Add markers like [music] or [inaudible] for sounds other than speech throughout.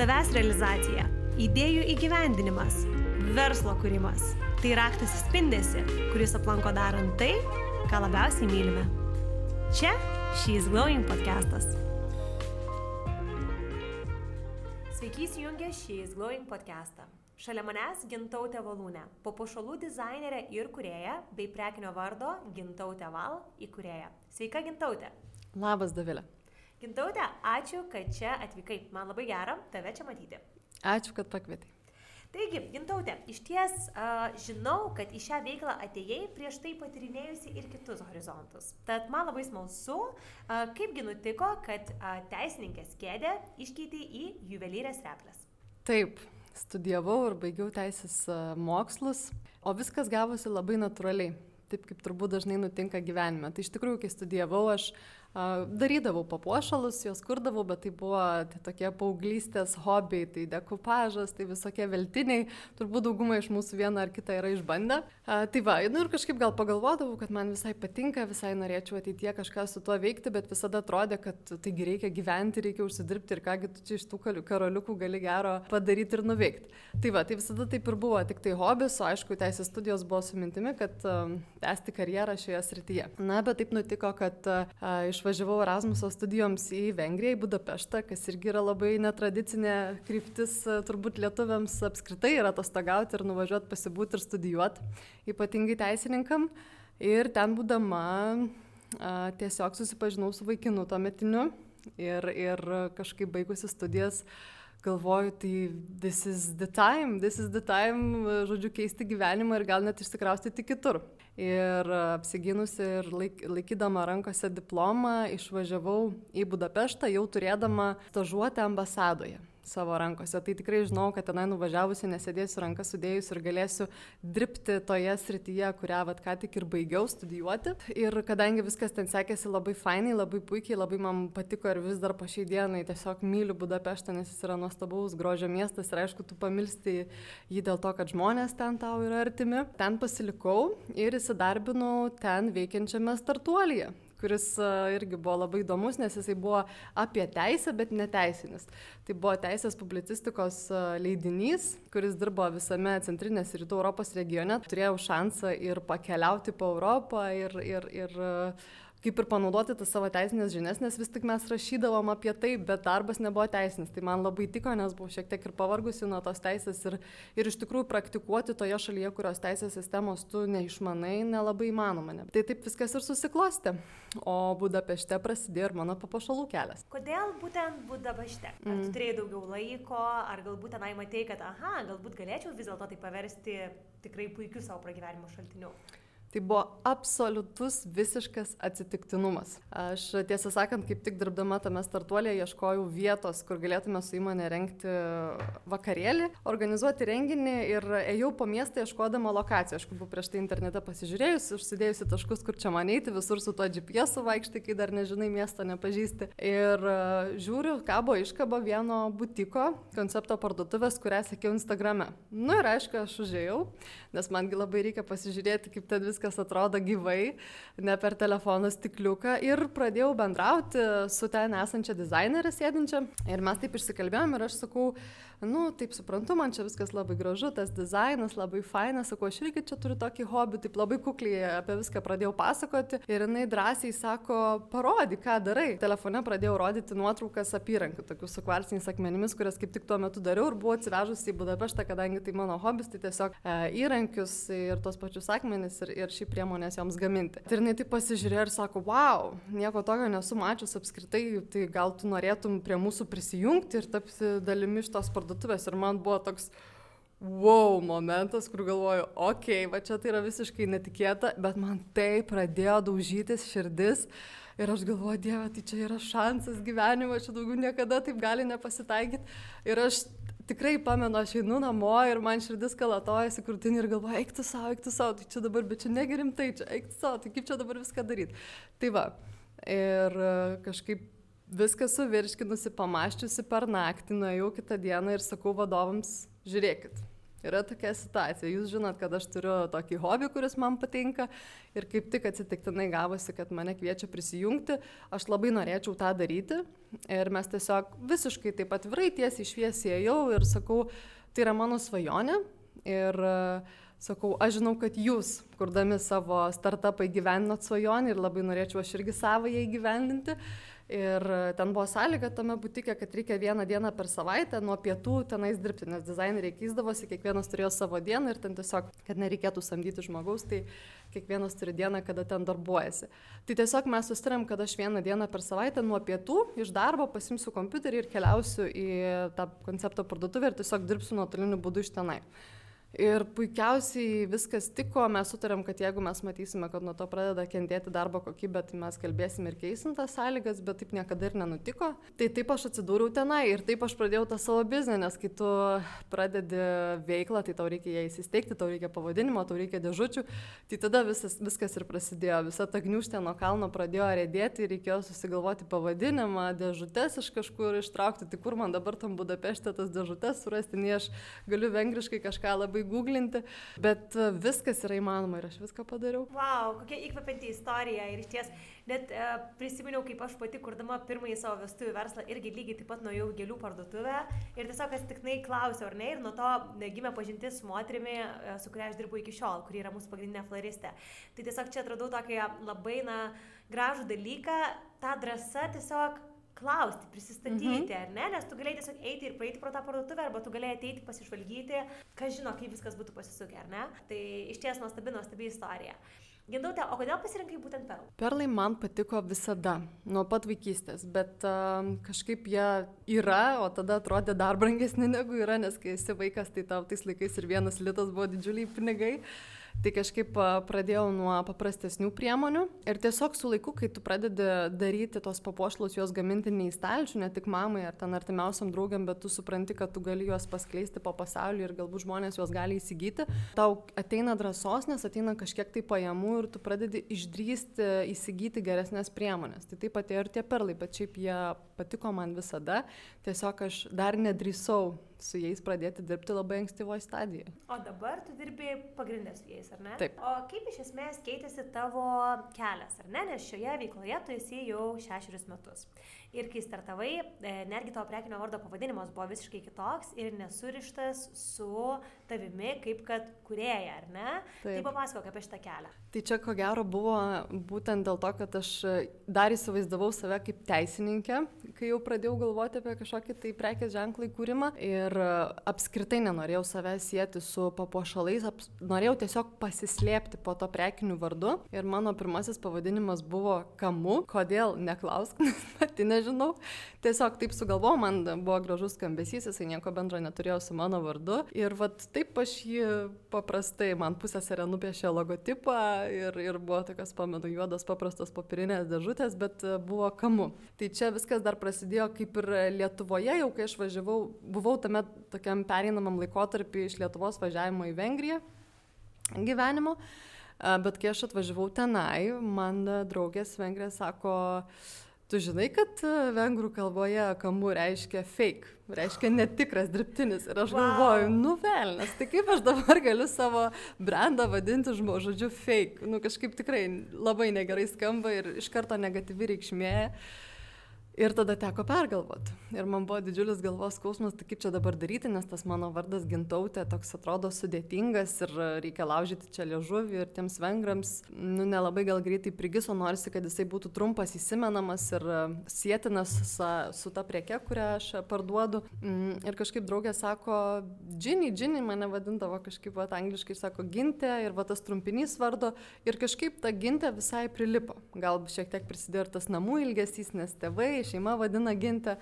Savęs realizacija, idėjų įgyvendinimas, verslo kūrimas - tai raktas į spindesi, kuris aplanko darant tai, ką labiausiai mylime. Čia She's Glowing podcastas. Sveiki įsijungę She's Glowing podcastą. Šalia manęs Gintautė Valūnė, papuošalų dizainerė ir kurėja, bei prekinio vardo Gintautė Val įkūrėja. Sveika Gintautė. Labas, Davilė. Gintautė, ačiū, kad čia atvykai. Man labai gera tave čia matyti. Ačiū, kad pakvietai. Taigi, Gintautė, iš ties uh, žinau, kad į šią veiklą atėjai prieš tai patirinėjusi ir kitus horizontus. Tad man labai smalsu, uh, kaipgi nutiko, kad uh, teisininkės kėdė iškeitė į juvelyrės replės. Taip, studijavau ir baigiau teisės mokslus, o viskas gavosi labai natūraliai, taip kaip turbūt dažnai nutinka gyvenime. Tai iš tikrųjų, kai studijavau, aš Darydavau papuošalus, juos kurdavau, bet tai buvo tai tokie paauglystės hobiai, tai dekupažas, tai visokie veltiniai, turbūt dauguma iš mūsų vieną ar kitą yra išbandę. Tai va, nu ir kažkaip gal pagalvodavau, kad man visai patinka, visai norėčiau ateitie kažką su tuo veikti, bet visada atrodė, kad taigi reikia gyventi, reikia užsidirbti ir kągi tu čia iš tų karoliukų gali gero padaryti ir nuveikti. Tai va, tai visada taip ir buvo, tik tai hobis, o aišku, teisės studijos buvo su mintimi, kad uh, tęsti karjerą šioje srityje. Na, bet taip nutiko, kad uh, iš išvažiavau Erasmuso studijoms į Vengriją, į Budapeštą, kas irgi yra labai netradicinė kryptis e, turbūt lietuviams apskritai yra atostogauti ir nuvažiuoti pasibūti ir studijuoti, ypatingai teisininkam. Ir ten būdama a, tiesiog susipažinau su vaikinu tuo metiniu ir, ir kažkaip baigusi studijas galvoju, tai this is the time, this is the time, žodžiu, keisti gyvenimą ir gal net išsikraustyti kitur ir apsigynusi ir laik, laikydama rankose diplomą išvažiavau į Budapeštą jau turėdama stažuotę ambasadoje savo rankose. Tai tikrai žinau, kad tenai nuvažiavusi nesėdėsiu rankas sudėjus ir galėsiu dirbti toje srityje, kurią vat ką tik ir baigiau studijuoti. Ir kadangi viskas ten sekėsi labai fainai, labai puikiai, labai man patiko ir vis dar po šiai dienai tiesiog myliu Budapeštą, nes jis yra nuostabaus grožio miestas ir aišku, tu pamilsti jį dėl to, kad žmonės ten tau yra artimi. Ten pasilikau ir įsidarbinau ten veikiančiame startuolyje kuris irgi buvo labai įdomus, nes jisai buvo apie teisę, bet neteisinis. Tai buvo teisės publicistikos leidinys, kuris dirbo visame centrinės rytų Europos regione. Turėjau šansą ir pakeliauti po Europą ir, ir, ir kaip ir panaudoti tas savo teisinės žinias, nes vis tik mes rašydavom apie tai, bet darbas nebuvo teisinis. Tai man labai tiko, nes buvau šiek tiek ir pavargusi nuo tos teisės ir, ir iš tikrųjų praktikuoti toje šalyje, kurios teisės sistemos tu neišmanai, nelabai įmanoma. Ne. Tai taip viskas ir susiklosti. O Budapešte prasidėjo ir mano papašalų kelias. Kodėl būtent Budapešte? Ar mm. tu turėjai daugiau laiko, ar galbūt tenai matėjai, kad, aha, galbūt galėčiau vis dėlto tai paversti tikrai puikiu savo pragyvenimo šaltiniu? Tai buvo absoliutus visiškas atsitiktinumas. Aš tiesą sakant, kaip tik dirbdama tame startuolėje ieškojau vietos, kur galėtume su įmonė renkti vakarėlį, organizuoti renginį ir ėjau po miestą ieškodama lokacijų. Aš buvau prieš tai internete pasižiūrėjus, užsidėjusi taškus, kur čia man eiti, visur su tuo GPS vaikštai, kai dar nežinai miesto, nepažįsti. Ir e, žiūriu, kabo iškabo vieno butiko koncepto parduotuvės, kurią sekiau Instagrame. Na nu, ir aišku, aš užėjau, nes mangi labai reikia pasižiūrėti, kaip ten viskas viskas atrodo gyvai, ne per telefono stikliuką ir pradėjau bendrauti su ten esančia dizainerė sėdinčia. Ir mes taip išsikalbėjom ir aš sakau, nu, taip suprantu, man čia viskas labai gražu, tas dizainas labai fainas, sakau, aš irgi čia turiu tokį hobį, taip labai kukliai apie viską pradėjau pasakoti ir jinai drąsiai sako, parodyk, ką darai. Telefone pradėjau rodyti nuotraukas apyrankių, tokių su kvarciniais akmenimis, kurias kaip tik tuo metu dariau ir buvau atsivežusi į Budapeštą, kadangi tai mano hobis, tai tiesiog e, įrankius ir tos pačius akmenis ir, ir šį priemonės joms gaminti. Ir jinai taip pasižiūrėjo ir sako, wow, nieko tokio nesu mačius apskritai, tai gal tu norėtum prie mūsų prisijungti ir tapti dalimi iš tos parduotuvės parduotuvės ir man buvo toks wow momentas, kur galvoju, okei, okay, va čia tai yra visiškai netikėta, bet man tai pradėjo daužytis širdis ir aš galvoju, Dieve, tai čia yra šansas gyvenimo, čia daugiau niekada taip gali nepasitaikyti. Ir aš tikrai pamenu, aš einu namo ir man širdis kalatojasi krūtinį ir galvoju, eik tu savo, eik tu savo, tai čia dabar, bet čia negerimtai, čia eik tu savo, tai kaip čia dabar viską daryti. Tai va, ir kažkaip viską suvirškinusi, pamaščiusi per naktį, nuėjau kitą dieną ir sakau vadovams, žiūrėkit, Yra tokia situacija. Jūs žinot, kad aš turiu tokį hobį, kuris man patinka ir kaip tik atsitiktinai gavosi, kad mane kviečia prisijungti. Aš labai norėčiau tą daryti ir mes tiesiog visiškai taip atvirai tiesiai šviesiai ėjau ir sakau, tai yra mano svajonė. Ir uh, sakau, aš žinau, kad jūs, kurdami savo startupą įgyvendinot svajonę ir labai norėčiau aš irgi savo ją įgyvendinti. Ir ten buvo sąlyga tame būtikė, kad reikia vieną dieną per savaitę nuo pietų tenais dirbti, nes dizaineriai keisdavosi, kiekvienas turėjo savo dieną ir ten tiesiog, kad nereikėtų samdyti žmogaus, tai kiekvienas turi dieną, kada ten darbuojasi. Tai tiesiog mes sustarėm, kad aš vieną dieną per savaitę nuo pietų iš darbo pasimsiu kompiuterį ir keliausiu į tą koncepto parduotuvę ir tiesiog dirbsiu nuotoliniu būdu iš tenai. Ir puikiausiai viskas tiko, mes sutarėm, kad jeigu mes matysime, kad nuo to pradeda kentėti darbo kokybė, tai mes kalbėsime ir keisim tas sąlygas, bet taip niekada ir nenutiko. Tai taip aš atsidūriau tenai ir taip aš pradėjau tą savo biznį, nes kai tu pradedi veiklą, tai tau reikia ją įsisteigti, tau reikia pavadinimo, tau reikia dėžučių, tai tada visas, viskas ir prasidėjo. Visa ta gniužtė nuo kalno pradėjo rėdėti, reikėjo susigalvoti pavadinimą, dėžutės iš kažkur ištraukti, tai kur man dabar tam Budapešte tas dėžutės surasti, nei aš galiu vengriškai kažką labai labai googlinti, bet e, viskas yra įmanoma ir aš viską padariau. Wow, kokia įkvepianti istorija ir iš ties, net uh, prisiminiau, kaip aš pati kurdama pirmąjį savo vestuvių verslą irgi lygiai taip pat nuėjau gėlių parduotuvę ir tiesiog atsitiknai klausiau, ar ne, ir nuo to gimė pažintis su moterimi, uh, su kuria aš dirbu iki šiol, kuri yra mūsų pagrindinė floristė. Tai tiesiog čia atradau tokį labai, na, gražų dalyką, ta drąsa tiesiog klausti, prisistatyti, mhm. ar ne, nes tu galėjai tiesiog eiti ir praeiti pro tą parduotuvę, arba tu galėjai ateiti pasižvalgyti, kas žino, kaip viskas būtų pasisukę, ar ne. Tai iš ties nuostabi, nuostabi istorija. Gindautė, o kodėl pasirinkai būtent perlą? Perlai man patiko visada, nuo pat vaikystės, bet uh, kažkaip jie yra, o tada atrodė dar brangesni negu yra, nes kai esi vaikas, tai tau tais laikais ir vienas litas buvo didžiuliai pinigai. Uh, Tai kažkaip pradėjau nuo paprastesnių priemonių ir tiesiog su laiku, kai tu pradedi daryti tos papuošlus, juos gaminti ne į stalčių, ne tik mamai ar ten artimiausiam draugiam, bet tu supranti, kad tu gali juos paskleisti po pasaulį ir galbūt žmonės juos gali įsigyti, tau ateina drąsos, nes ateina kažkiek tai pajamų ir tu pradedi išdrysti įsigyti geresnės priemonės. Tai taip atėjo ir tie perlai, bet šiaip jie patiko man visada, tiesiog aš dar nedrįsau su jais pradėti dirbti labai ankstyvoje stadijoje. O dabar tu dirbi pagrindė su jais, ar ne? Taip. O kaip iš esmės keitėsi tavo kelias, ar ne? Nes šioje veikloje tu esi jau šešerius metus. Ir kai startavai, e, netgi tavo prekinio vardo pavadinimas buvo visiškai kitoks ir nesurištas su tavimi kaip kad kurėja, ar ne? Taip. Tai papasakok apie šitą kelią. Tai čia ko gero buvo būtent dėl to, kad aš dar įsivaizdavau save kaip teisininkę, kai jau pradėjau galvoti apie kažkokį tai prekės ženklą įkūrimą ir apskritai nenorėjau savęs sieti su papuošalais, aps... norėjau tiesiog pasislėpti po to prekiniu vardu ir mano pirmasis pavadinimas buvo Kamu, kodėl neklausk, [laughs] pati nežinau. Tiesiog taip sugalvojau, man buvo gražus skambesys, jisai nieko bendro neturėjo su mano vardu. Ir vat taip aš jį paprastai, man pusė serė nupiešė logotipą ir, ir buvo tokios, pamenu, juodos paprastos papirinės dėžutės, bet e, buvo kamu. Tai čia viskas dar prasidėjo kaip ir Lietuvoje, jau kai aš važiavau, buvau tame tokiam pereinamam laikotarpį iš Lietuvos važiavimo į Vengriją gyvenimo. Bet kai aš atvažiavau tenai, man draugės vengrė sako, Tu žinai, kad e, vengrų kalboje kamu reiškia fake, reiškia netikras dirbtinis. Ir aš wow. galvoju, nu velnas, tai kaip aš dabar galiu savo brandą vadinti žodžiu fake. Nu kažkaip tikrai labai negerai skamba ir iš karto negatyvi reikšmė. Uh, Ir tada teko pergalvoti. Ir man buvo didžiulis galvos skausmas, tai kaip čia dabar daryti, nes tas mano vardas gintautė toks atrodo sudėtingas ir reikia laužyti čia liežuvį ir tiems vengrams, nu nelabai gal greitai prigiso, norisi, kad jisai būtų trumpas, įsimenamas ir sėtinas su, su ta prieke, kurią aš parduodu. Mm, ir kažkaip draugė sako, džinį, džinį mane vadindavo kažkaip, va, angliškai sako gintė ir va tas trumpinys vardo ir kažkaip ta gintė visai prilipo. Gal šiek tiek prisidėjo ir tas namų ilgesys, nes tėvai šeima vadina gintę.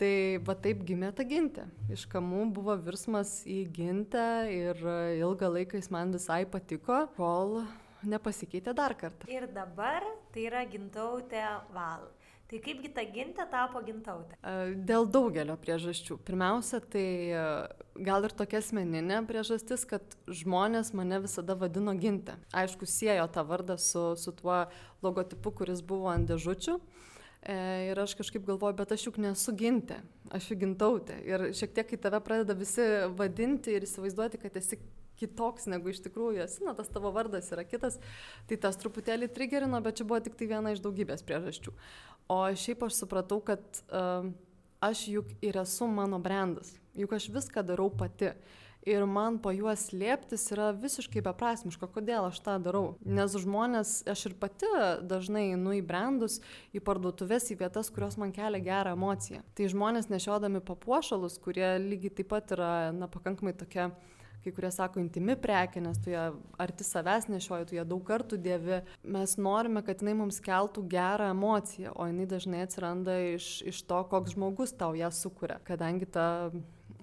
Tai va taip gimė ta gintė. Iš kamų buvo virsmas į gintę ir ilgą laiką jis man visai patiko, kol nepasikeitė dar kartą. Ir dabar tai yra gintautė val. Tai kaipgi ta gintė tapo gintautė? Dėl daugelio priežasčių. Pirmiausia, tai gal ir tokia asmeninė priežastis, kad žmonės mane visada vadino gintė. Aišku, siejo tą vardą su, su tuo logotipu, kuris buvo ant dėžučių. E, ir aš kažkaip galvoju, bet aš juk nesu gintė, aš juk gintautė. Ir šiek tiek, kai tave pradeda visi vadinti ir įsivaizduoti, kad esi kitoks negu iš tikrųjų esi, na tas tavo vardas yra kitas, tai tas truputėlį trigerino, bet čia buvo tik tai viena iš daugybės priežasčių. O šiaip aš supratau, kad uh, aš juk ir esu mano brandas, juk aš viską darau pati. Ir man po juos slėptis yra visiškai beprasmiška, kodėl aš tą darau. Nes žmonės, aš ir pati dažnai einu į brandus, į parduotuvės, į vietas, kurios man kelia gerą emociją. Tai žmonės nešiodami papuošalus, kurie lygiai taip pat yra, na, pakankamai tokia kai kurie sako intimi prekė, nes tu ją arti savęs nešioji, tu ją daug kartų dėvi. Mes norime, kad jinai mums keltų gerą emociją, o jinai dažnai atsiranda iš, iš to, koks žmogus tau ją sukuria. Kadangi ta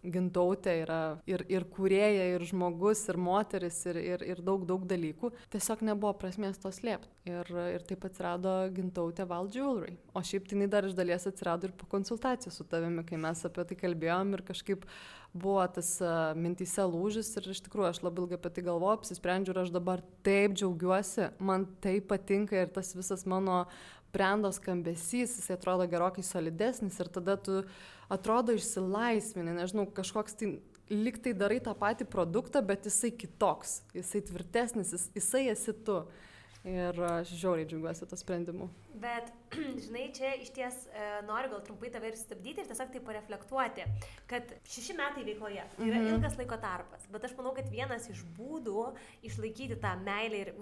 gintautė yra ir, ir kurėja, ir žmogus, ir moteris, ir, ir, ir daug, daug dalykų. Tiesiog nebuvo prasmės to slėpti. Ir, ir taip atsirado gintautė Val Jewelry. O šiaip tai dar iš dalies atsirado ir po konsultacijų su tavimi, kai mes apie tai kalbėjom ir kažkaip buvo tas uh, mintyse lūžis ir iš tikrųjų aš labai ilgai apie tai galvoju, apsisprendžiu ir aš dabar taip džiaugiuosi, man taip patinka ir tas visas mano brendo skambesys, jis atrodo gerokai solidesnis ir tada tu atrodo išsilaisvini, nežinau, kažkoks tai liktai darai tą patį produktą, bet jisai kitoks, jisai tvirtesnis, jis, jisai esi tu. Ir aš žiauriai džiaugiuosi to sprendimu. Bet, [clears throat] žinai, čia iš ties e, noriu gal trumpai tave ir stabdyti ir tiesiog tai pareflektuoti, kad šeši metai veikloje tai yra mm -hmm. ilgas laiko tarpas, bet aš manau, kad vienas iš būdų išlaikyti tą meilę ir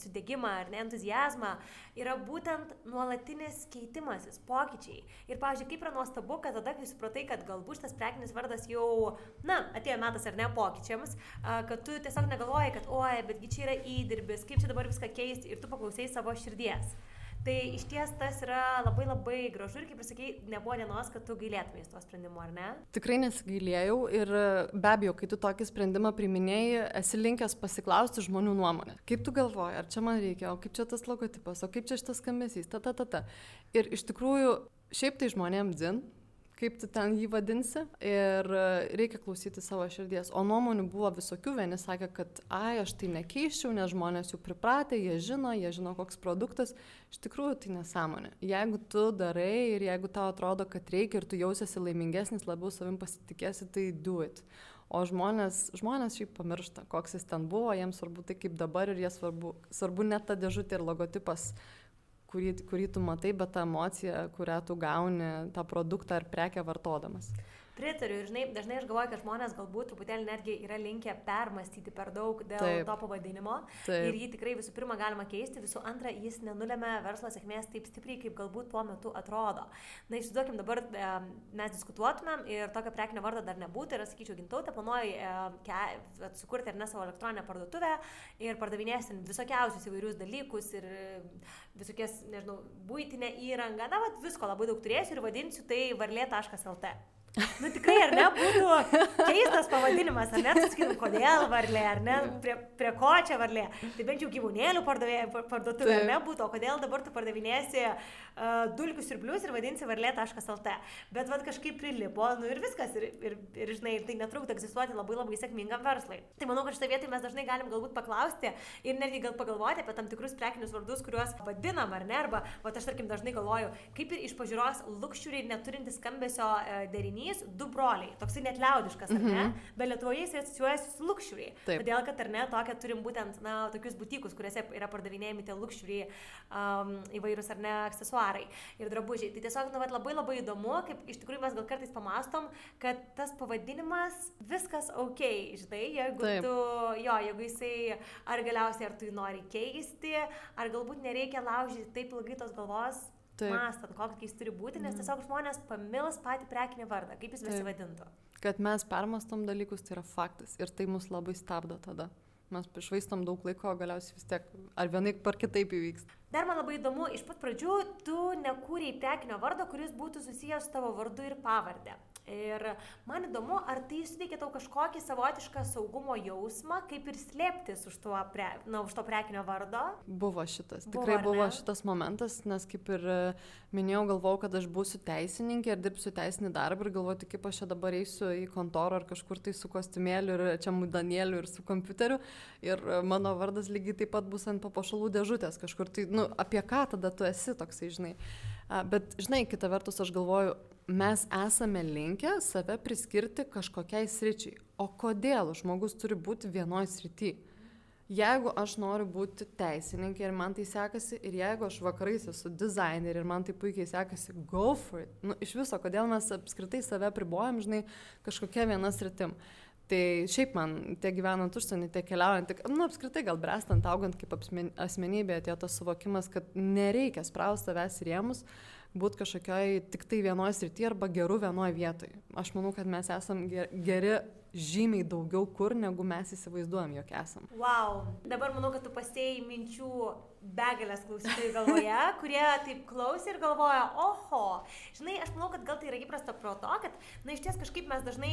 sudėgymą ar ne entuzijazmą yra būtent nuolatinis keitimasis, pokyčiai. Ir, pavyzdžiui, kaip yra nuostabu, kad tada, kai supratai, kad galbūt šitas prekinis vardas jau, na, atėjo metas ar ne pokyčiams, kad tu tiesiog negalvoji, kad, oi, betgi čia yra įdirbis, kaip čia dabar viską keisti ir tu paklausai savo širdies. Tai iš ties tas yra labai labai gražu ir kaip ir sakei, nebuvo dienos, kad tu gailėtumės to sprendimu, ar ne? Tikrai nesigailėjau ir be abejo, kai tu tokį sprendimą priminėjai, esi linkęs pasiklausti žmonių nuomonę. Kaip tu galvoji, ar čia man reikia, o kaip čia tas logotipas, o kaip čia šitas skambesys, ta ta ta ta. Ir iš tikrųjų, šiaip tai žmonėms dzin, kaip tu ten jį vadinsi ir e, reikia klausyti savo širdies. O nuomonių buvo visokių, vieni sakė, kad ai, aš tai nekeiščiau, nes žmonės jau pripratę, jie žino, jie žino, koks produktas. Iš tikrųjų, tai nesąmonė. Jeigu tu darai ir jeigu tau atrodo, kad reikia ir tu jausiesi laimingesnis, labiau savim pasitikėsi, tai do it. O žmonės, žmonės šiaip pamiršta, koks jis ten buvo, jiems svarbu tai kaip dabar ir jie svarbu, svarbu net ta dėžutė ir logotipas kurį, kurį tu matai, bet ta emocija, kurią tu gauni tą produktą ar prekę vartodamas. Pritariu ir žinai, dažnai aš galvoju, kad žmonės galbūt truputėlį netgi yra linkę permastyti per daug dėl taip, to pavadinimo. Taip. Ir jį tikrai visų pirma galima keisti, visų antra, jis nenulėmė verslo sėkmės taip stipriai, kaip galbūt tuo metu atrodo. Na, išsiduokim, dabar e, mes diskutuotumėm ir tokio prekinio vardo dar nebūtų ir, sakyčiau, gintautė planuoji e, sukurti ar ne savo elektroninę parduotuvę ir pardavinėsim visokiausius įvairius dalykus ir visokias, nežinau, būtinę įrangą, na, vad visko labai daug turėsiu ir vadinsiu tai varlė.lt. Nu tikrai, ar ne, būtų keistas pavadinimas, ar ne, sakytum, kodėl varlė, ar ne, prie, prie ko čia varlė. Tai bent jau gyvūnėlių parduotuvė, ar ne, būtų, o kodėl dabar tu pardavinėsi uh, dulkius ir blius ir vadinsi varlė.lt. Bet vad kažkaip prilipo, nu ir viskas, ir, ir, ir žinai, tai netrukdo egzistuoti labai labai sėkmingam verslui. Tai manau, kad šitą vietą mes dažnai galim galbūt paklausti ir netgi gal pagalvoti apie tam tikrus prekinius vardus, kuriuos vadinam, ar ne, arba, va, aš tarkim dažnai galvoju, kaip ir iš pažiūros luxury neturintis skambesio uh, derinys kūrinys du broliai, toksai net liaudiškas, ar ne? Mm -hmm. Bet Lietuvoje jis asociuojasi su. Taip. Todėl, kad ar ne, tokia turim būtent, na, tokius butikus, kuriuose yra pardavinėjami tie luxury um, įvairūs ar ne aksesuarai ir drabužiai. Tai tiesiog, nu, vat, labai labai įdomu, kaip iš tikrųjų mes gal kartais pamastom, kad tas pavadinimas viskas ok, žinai, jeigu Taip. tu, jo, jeigu jisai, ar galiausiai ar tu jį nori keisti, ar galbūt nereikia laužyti taip ilgai tos galvos Taip. mastant, koks jis turi būti, nes mm. tiesiog žmonės pamils patį prekinį vardą, kaip jis besivadintų. Kad mes permastom dalykus, tai yra faktas ir tai mus labai stabdo tada. Mes išvaistom daug laiko, galiausiai vis tiek ar vienaip par kitaip įvyks. Dar man labai įdomu, iš pat pradžių tu nekūrėjai prekinio vardo, kuris būtų susijęs su tavo vardu ir pavardė. Ir man įdomu, ar tai suteikia tau kažkokį savotišką saugumo jausmą, kaip ir slėptis už, pre, na, už to prekinio vardo? Buvo šitas, tikrai buvo, buvo šitas momentas, nes kaip ir e, minėjau, galvojau, kad aš būsiu teisininkė ir dirbsiu teisinį darbą ir galvoju, kaip aš čia dabar eisiu į kontorą ar kažkur tai su kostiumėliu ir čia mudanėliu ir su kompiuteriu. Ir e, mano vardas lygiai taip pat bus ant papuošalų dėžutės kažkur. Tai, nu, apie ką tada tu esi toksai, žinai. Bet, žinai, kita vertus aš galvoju, mes esame linkę save priskirti kažkokiai sričiai. O kodėl žmogus turi būti vienoje srityje? Jeigu aš noriu būti teisininkė ir man tai sekasi, ir jeigu aš vakarais esu dizainerė ir man tai puikiai sekasi, go for it. Nu, iš viso, kodėl mes apskritai save pribojam, žinai, kažkokia viena sritim. Tai šiaip man tiek gyvenant užsienį, tiek keliaujant, tiek, nu, apskritai gal brestant, augant kaip asmenybė, atėjo tas suvokimas, kad nereikia sprausti savęs rėmus, būti kažkokioj tik tai vienoje srityje arba geru vienoje vietoje. Aš manau, kad mes esam geri žymiai daugiau kur, negu mes įsivaizduojam, jog esam. Wow, dabar manau, kad tu pasėjai minčių begalės klausytojų galvoje, [laughs] kurie taip klausė ir galvoja, oho, žinai, aš manau, kad gal tai yra įprasta pro to, kad, na, iš ties kažkaip mes dažnai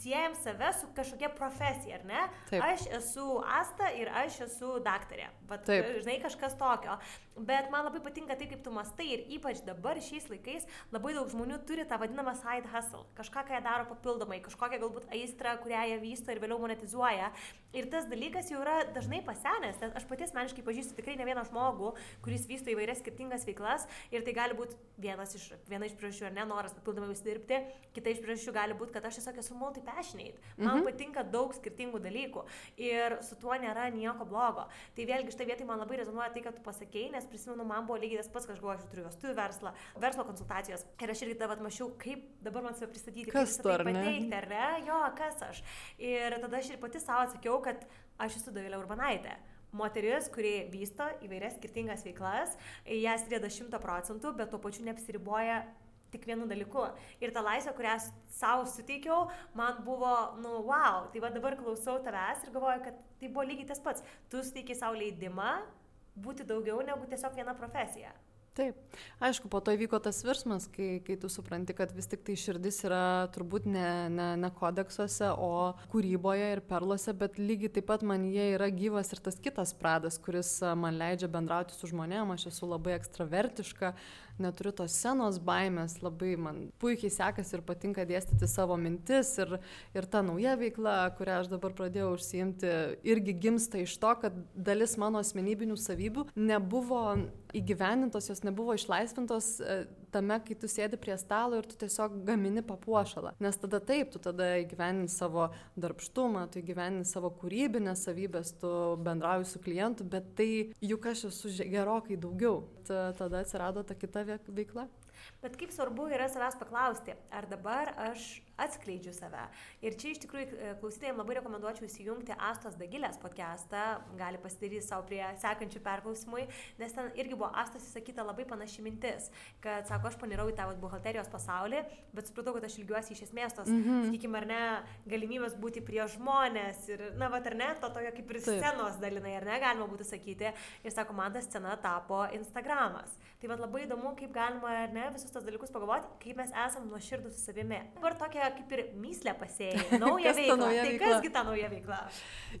siejam save su kažkokia profesija, ar ne? Taip. Aš esu Asta ir aš esu daktarė. Vat, Taip. žinai, kažkas tokio. Bet man labai patinka tai, kaip tu mastai ir ypač dabar šiais laikais labai daug žmonių turi tą vadinamą side hustle. Kažką, ką jie daro papildomai, kažkokią galbūt aistrą, kurią jie vysto ir vėliau monetizuoja. Ir tas dalykas jau yra dažnai pasenęs. Aš pati asmeniškai pažįstu tikrai ne vieną žmogų, kuris vysto įvairias skirtingas veiklas ir tai gali būti vienas iš, viena iš priežasčių ar nenoras papildomai užsidirbti, kita iš priežasčių gali būti, kad aš tiesiog esu multi-passionate. Man mhm. patinka daug skirtingų dalykų ir su tuo nėra nieko blogo. Tai vėlgi šitą vietą man labai rezonuoja tai, kad tu pasakėjai, nes prisimenu, man buvo lygiai tas pats, kad aš galvoju, aš turiu vestuvių verslą, verslo konsultacijos ir aš irgi tave mačiau, kaip dabar man save pristatyti, kas tu tai pateikti, ar ne? Jo, kas aš. Ir tada aš ir pati savo atsakiau, kad aš esu Davilė Urbanaitė moteris, kuri vysto įvairias skirtingas veiklas, jas rėda šimto procentų, bet tuo pačiu neapsiriboja tik vienu dalyku. Ir ta laisvė, kurią savo suteikiau, man buvo, nu, wow, tai va dabar klausau tavęs ir galvoju, kad tai buvo lygiai tas pats. Tu suteikiai savo leidimą būti daugiau negu tiesiog viena profesija. Taip, aišku, po to įvyko tas virsmas, kai, kai tu supranti, kad vis tik tai širdis yra turbūt ne, ne, ne kodeksuose, o kūryboje ir perluose, bet lygiai taip pat man jie yra gyvas ir tas kitas pradas, kuris man leidžia bendrauti su žmonėmis, aš esu labai ekstravertiška, neturiu tos senos baimės, labai man puikiai sekasi ir patinka dėstyti savo mintis ir, ir ta nauja veikla, kurią aš dabar pradėjau užsiimti, irgi gimsta iš to, kad dalis mano asmenybinių savybių nebuvo įgyvendintos, jos nebuvo išlaisvintos tame, kai tu sėdi prie stalo ir tu tiesiog gamini papuošalą. Nes tada taip, tu tada įgyvendini savo darbštumą, tu įgyvendini savo kūrybinės savybės, tu bendrauji su klientu, bet tai juk aš esu gerokai daugiau. Tada atsirado ta kita veikla. Bet kaip svarbu yra savęs paklausti, ar dabar aš atskleidžiu save. Ir čia iš tikrųjų e, klausytėjams labai rekomenduočiau įsijungti Astos Dagilės podcastą, gali pasidaryti savo prie sekančių perklausimui, nes ten irgi buvo Astos įsakyta labai panaši mintis, kad, sako, aš panirau į tą buhalterijos pasaulį, bet supratau, kad aš ilgiuosi iš esmės tos, mm -hmm. sakykime, ar ne, galimybės būti prie žmonės ir, na, va, ar ne, to tojo kaip ir scenos dalinai, ar ne, galima būtų sakyti. Ir sako, man ta scena tapo Instagramas. Tai vad labai įdomu, kaip galima, ar ne, visus tos dalykus pagalvoti, kaip mes esame nuoširdus su savimi. Dabar tokia kaip ir myslę pasėjai, [laughs] nauja veikla. Nauja tai veikla? kasgi ta nauja veikla?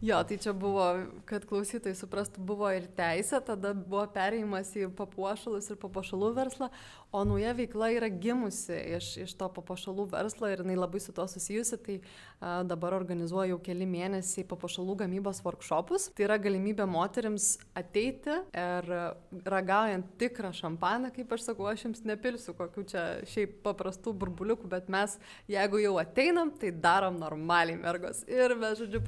Jo, tai čia buvo, kad klausytojai suprastų, buvo ir teisė, tada buvo perėjimas į papuošalus ir papuošalų verslą, o nauja veikla yra gimusi iš, iš to papuošalų verslo ir jinai labai su to susijusi, tai a, dabar organizuoju jau keli mėnesiai papuošalų gamybos workshopus. Tai yra galimybė moteriams ateiti ir ragaujant tikrą šampaną šampaną, kaip aš sakau, aš jums nepilsiu kokių čia šiaip paprastų burbuliukų, bet mes, jeigu jau ateinam, tai darom normaliai mergos. Ir mes, žodžiu,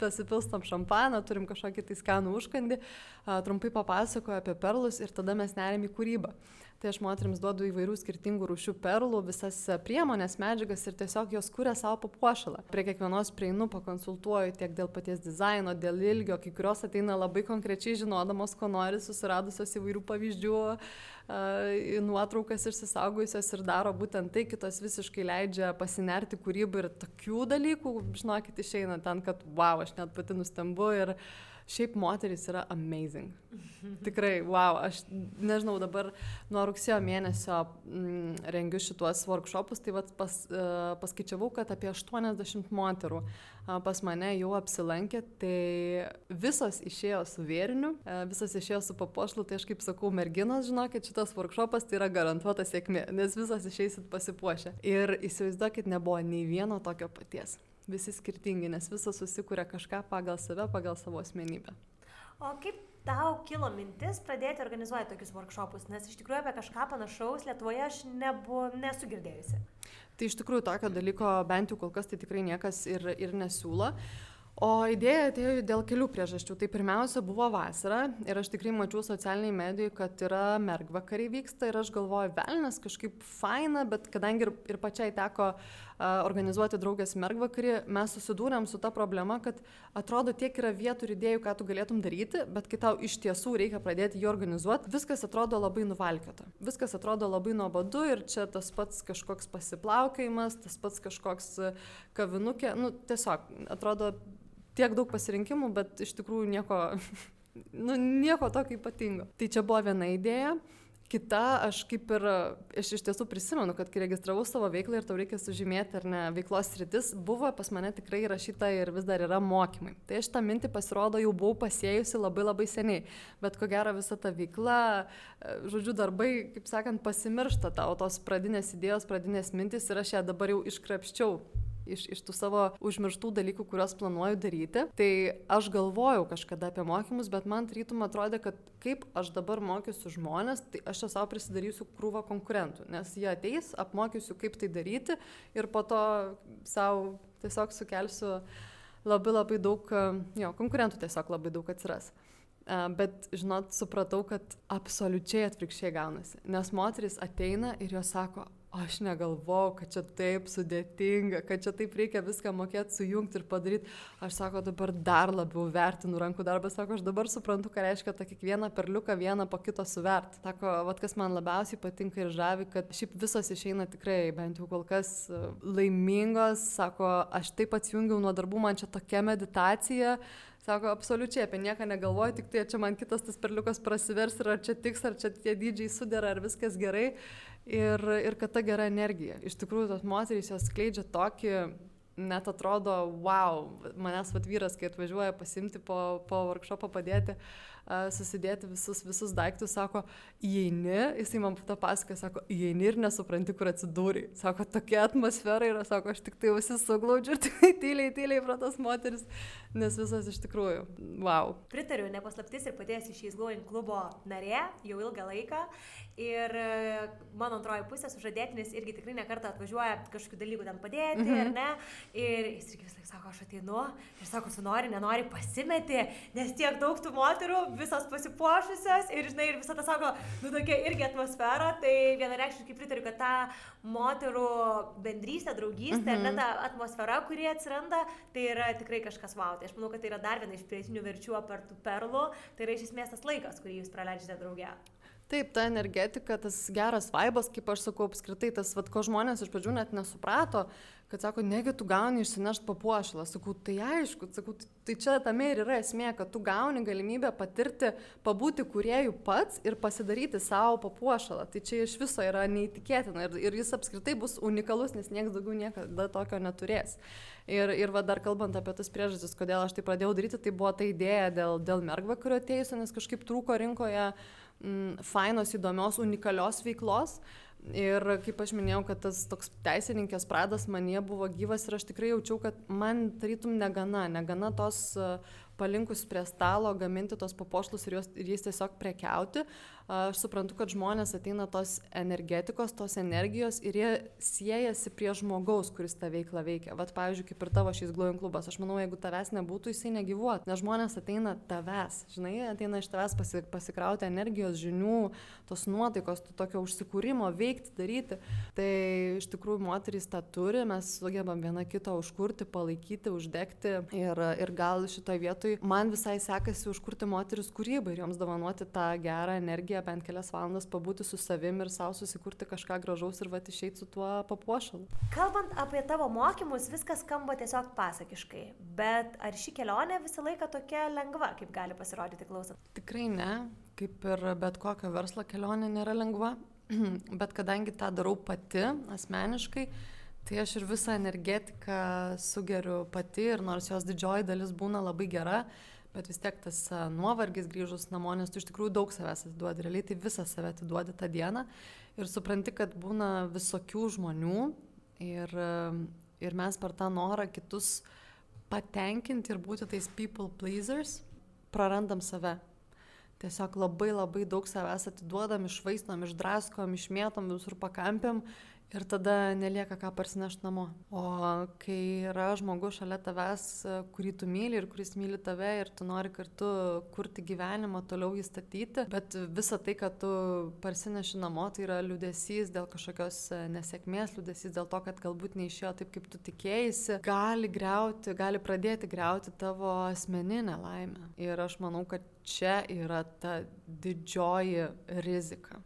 pasipilstam šampaną, turim kažkokį tai skanų užkandį, trumpai papasakoju apie perlus ir tada mes nerėm į kūrybą. Tai aš moteriams duodu įvairių skirtingų rūšių perlų, visas priemonės, medžiagas ir tiesiog jos kūrė savo papuošalą. Prie kiekvienos prieinu, pakonsultuoju tiek dėl paties dizaino, dėl ilgio, kai kurios ateina labai konkrečiai žinodamos, ko nori, susiradusios įvairių pavyzdžių, nuotraukas išsisaugojusios ir daro būtent tai, kitos visiškai leidžia pasinerti kūrybą ir tokių dalykų, žinokit, išeina ten, kad wow, aš net pati nustembu ir uh, Šiaip moteris yra amazing. Tikrai, wow, aš nežinau, dabar nuo rugsėjo mėnesio m, mm, rengiu šituos workshopus, tai vat pas, uh, paskaičiavau, kad apie 80 moterų uh, pas mane jau apsilankė, tai visos išėjo su vėriniu, uh, visos išėjo su papuošlu, tai aš kaip sakau, merginos, žinokit, šitas workshopas tai yra garantuota sėkmė, nes visos išeisit pasipuošę. Ir įsivaizduokit, nebuvo nei vieno tokio paties visi skirtingi, nes visas susikuria kažką pagal save, pagal savo asmenybę. O kaip tau kilo mintis pradėti organizuoti tokius workshopus, nes iš tikrųjų apie kažką panašaus Lietuvoje aš nebu, nesu girdėjusi. Tai iš tikrųjų tokio dalyko bent jau kol kas tai tikrai niekas ir, ir nesiūlo. O idėja atėjo dėl kelių priežasčių. Tai pirmiausia buvo vasara ir aš tikrai mačiau socialiniai medijai, kad yra mergvakariai vyksta ir aš galvoju, velnas kažkaip faina, bet kadangi ir, ir pačiai teko uh, organizuoti draugės mergvakarį, mes susidūrėm su ta problema, kad atrodo tiek yra vietų ir idėjų, ką tu galėtum daryti, bet kai tau iš tiesų reikia pradėti jį organizuoti, viskas atrodo labai nuvalkiota. Viskas atrodo labai nuobodu ir čia tas pats kažkoks pasiplaukėjimas, tas pats kažkoks kavinukė, nu tiesiog atrodo tiek daug pasirinkimų, bet iš tikrųjų nieko, [laughs] nu, nieko tokio ypatingo. Tai čia buvo viena idėja. Kita, aš kaip ir, aš iš tiesų prisimenu, kad kai registravau savo veiklą ir tau reikia sužymėti ar ne veiklos rytis, buvo pas mane tikrai įrašyta ir vis dar yra mokymai. Tai aš tą mintį pasirodo jau buvau pasėjusi labai labai seniai, bet ko gero visa ta veikla, žodžiu, darbai, kaip sakant, pasimiršta tau tos pradinės idėjos, pradinės mintis ir aš ją dabar jau iškrapščiau iš, iš tų savo užmirštų dalykų, kuriuos planuoju daryti. Tai aš galvojau kažkada apie mokymus, bet man rytum atrodė, kad kaip aš dabar mokysiu žmonės, tai aš čia savo prisidarysiu krūvą konkurentų, nes jie ateis, apmokysiu, kaip tai daryti ir po to savo tiesiog sukelsiu labai labai daug, jo, konkurentų tiesiog labai daug atsiras. Bet, žinot, supratau, kad absoliučiai atvirkščiai gaunasi. Nes moteris ateina ir jos sako, aš negalvojau, kad čia taip sudėtinga, kad čia taip reikia viską mokėti sujungti ir padaryti. Aš sako, dabar dar labiau vertinu rankų darbą, sako, aš dabar suprantu, ką reiškia tą kiekvieną perliuką vieną po kito suvert. Sako, vad kas man labiausiai patinka ir žavi, kad šiaip visos išeina tikrai, bent jau kol kas e, laimingos, sako, aš taip atsijungiau nuo darbų, man čia tokia meditacija. Sako, absoliučiai apie nieką negalvoju, tik tai čia man kitas tas perliukas prasivers ar čia tiks, ar čia tie dydžiai sudera, ar viskas gerai ir, ir kad ta gera energija. Iš tikrųjų, tos moterys jos skleidžia tokį, net atrodo, wow, manęs vat vyras, kai atvažiuoja pasimti po, po workshopą padėti, uh, susidėti visus, visus daiktus, sako, įeini, jisai man tą pasaką, sako, įeini ir nesupranti, kur atsidūrė. Sako, tokia atmosfera yra, sako, aš tik tai visi suglaudžiu ir tik tyliai, tyliai pro tas moteris, nes visas iš tikrųjų, wow. Pritariu, nepaslaptis ir padėjęs iš East Going klubo narė jau ilgą laiką. Ir e, mano antroji pusė, sužadėtinis, irgi tikrai nekartą atvažiuoja kažkokių dalykų ten padėti, mm -hmm. ar ne? Ir jis irgi vis laik sako, aš ateinu ir sako, su nori, nenori, pasimeti, nes tiek daug tų moterų, visos pasipuošusios ir, žinai, ir visą tą sako, nu tokia irgi atmosfera, tai vienareikšmiškai pritariu, kad ta moterų bendrystė, draugystė, mm -hmm. ne ta atmosfera, kuri atsiranda, tai yra tikrai kažkas wow. Tai aš manau, kad tai yra dar viena iš pridėtinių verčių apartų perlų, tai yra iš esmės tas laikas, kurį jūs praleidžiate drauge. Taip, ta energetika, tas geras vaibas, kaip aš sakau, apskritai tas, vad, ko žmonės iš pradžių net nesuprato, kad sako, negi tu gauni išsinešti papuošalą. Sakau, tai aišku, sakau, tai čia tame ir yra esmė, kad tu gauni galimybę patirti, pabūti kuriejų pats ir pasidaryti savo papuošalą. Tai čia iš viso yra neįtikėtina ir, ir jis apskritai bus unikalus, nes niekas daugiau niekada tokio neturės. Ir, ir va dar kalbant apie tas priežastis, kodėl aš tai pradėjau daryti, tai buvo ta idėja dėl, dėl mergvakario atėjusio, nes kažkaip trūko rinkoje mm, fainos, įdomios, unikalios veiklos. Ir kaip aš minėjau, kad tas toks teisininkės pradas manie buvo gyvas ir aš tikrai jaučiau, kad man tarytum negana, negana tos palinkus prie stalo gaminti tos papuošlus ir, juos, ir jais tiesiog prekiauti. Aš suprantu, kad žmonės ateina tos energetikos, tos energijos ir jie siejasi prie žmogaus, kuris tą veiklą veikia. Vat, pavyzdžiui, kaip ir tavo šis glowing klubas. Aš manau, jeigu tavęs nebūtų, jisai negyvuotų. Nes žmonės ateina tavęs, žinai, ateina iš tavęs pasi, pasikrauti energijos, žinių, tos nuotaikos, to tokio užsikūrimo, veikti, daryti. Tai iš tikrųjų moterys tą turi, mes sugebam vieną kitą užkurti, palaikyti, uždegti ir, ir gal šitoje vietoje vietoj man visai sekasi užkurti moteris kūrybą ir joms dovanoti tą gerą energiją bent kelias valandas pabūti su savim ir savo susikurti kažką gražaus ir va išeiti su tuo papuošalu. Kalbant apie tavo mokymus, viskas skamba tiesiog pasakiškai, bet ar ši kelionė visą laiką tokia lengva, kaip gali pasirodyti klausant? Tikrai ne, kaip ir bet kokia verslo kelionė nėra lengva, [clears throat] bet kadangi tą darau pati asmeniškai, Tai aš ir visą energetiką sugeriu pati ir nors jos didžioji dalis būna labai gera, bet vis tiek tas nuovargis grįžus namo, nes tu iš tikrųjų daug savęs atiduodi, realiai tai visą save atiduodi tą dieną ir supranti, kad būna visokių žmonių ir, ir mes per tą norą kitus patenkinti ir būti tais people pleasers prarandam save. tiesiog labai labai daug savęs atiduodam, išvaistom, išdraskom, išmėtom visur pakampėm ir tada nelieka ką parsinešti namo. O kai yra žmogus šalia tavęs, kurį tu myli ir kuris myli tave ir tu nori kartu kurti gyvenimą, toliau jį statyti, bet visa tai, kad tu parsineši namo, tai yra liūdėsys dėl kažkokios nesėkmės, liūdėsys dėl to, kad galbūt neišėjo taip, kaip tu tikėjai, gali greuti, gali pradėti greuti tavo asmeninę laimę. Ir aš manau, kad čia yra ta didžioji rizika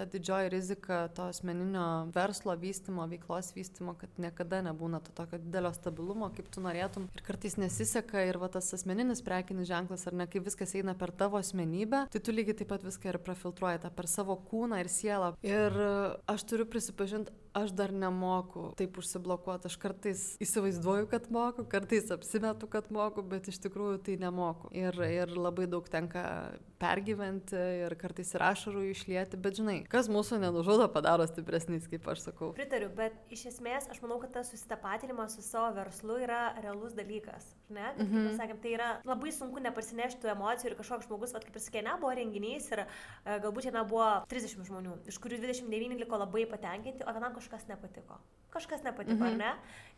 ta didžioji rizika to asmeninio verslo vystymo, veiklos vystymo, kad niekada nebūna to tokio didelio stabilumo, kaip tu norėtum. Ir kartais nesiseka ir va tas asmeninis prekinis ženklas, ar ne, kai viskas eina per tavo asmenybę, tai tu lygiai taip pat viską ir prafiltruoji tą per savo kūną ir sielą. Ir aš turiu prisipažinti, aš dar nemoku taip užsiblokuoti. Aš kartais įsivaizduoju, kad moku, kartais apsimetu, kad moku, bet iš tikrųjų tai nemoku. Ir, ir labai daug tenka pergyventi ir kartais ir ašarų išlieti, bet žinai, kas mūsų nenužudo, padaro stipresnis, kaip aš sakau. Pritariu, bet iš esmės aš manau, kad tas susitapatinimas su savo verslu yra realus dalykas. Ne? Kad, mm pasakėm, tai yra labai sunku neparsinešti tų emocijų ir kažkoks žmogus, vat, kaip ir sakė, ne, buvo renginys ir e, galbūt jame buvo 30 žmonių, iš kurių 29 liko labai patenkinti, o vienam kažkas nepatiko. Kažkas nepatiko, mhm. ar ne?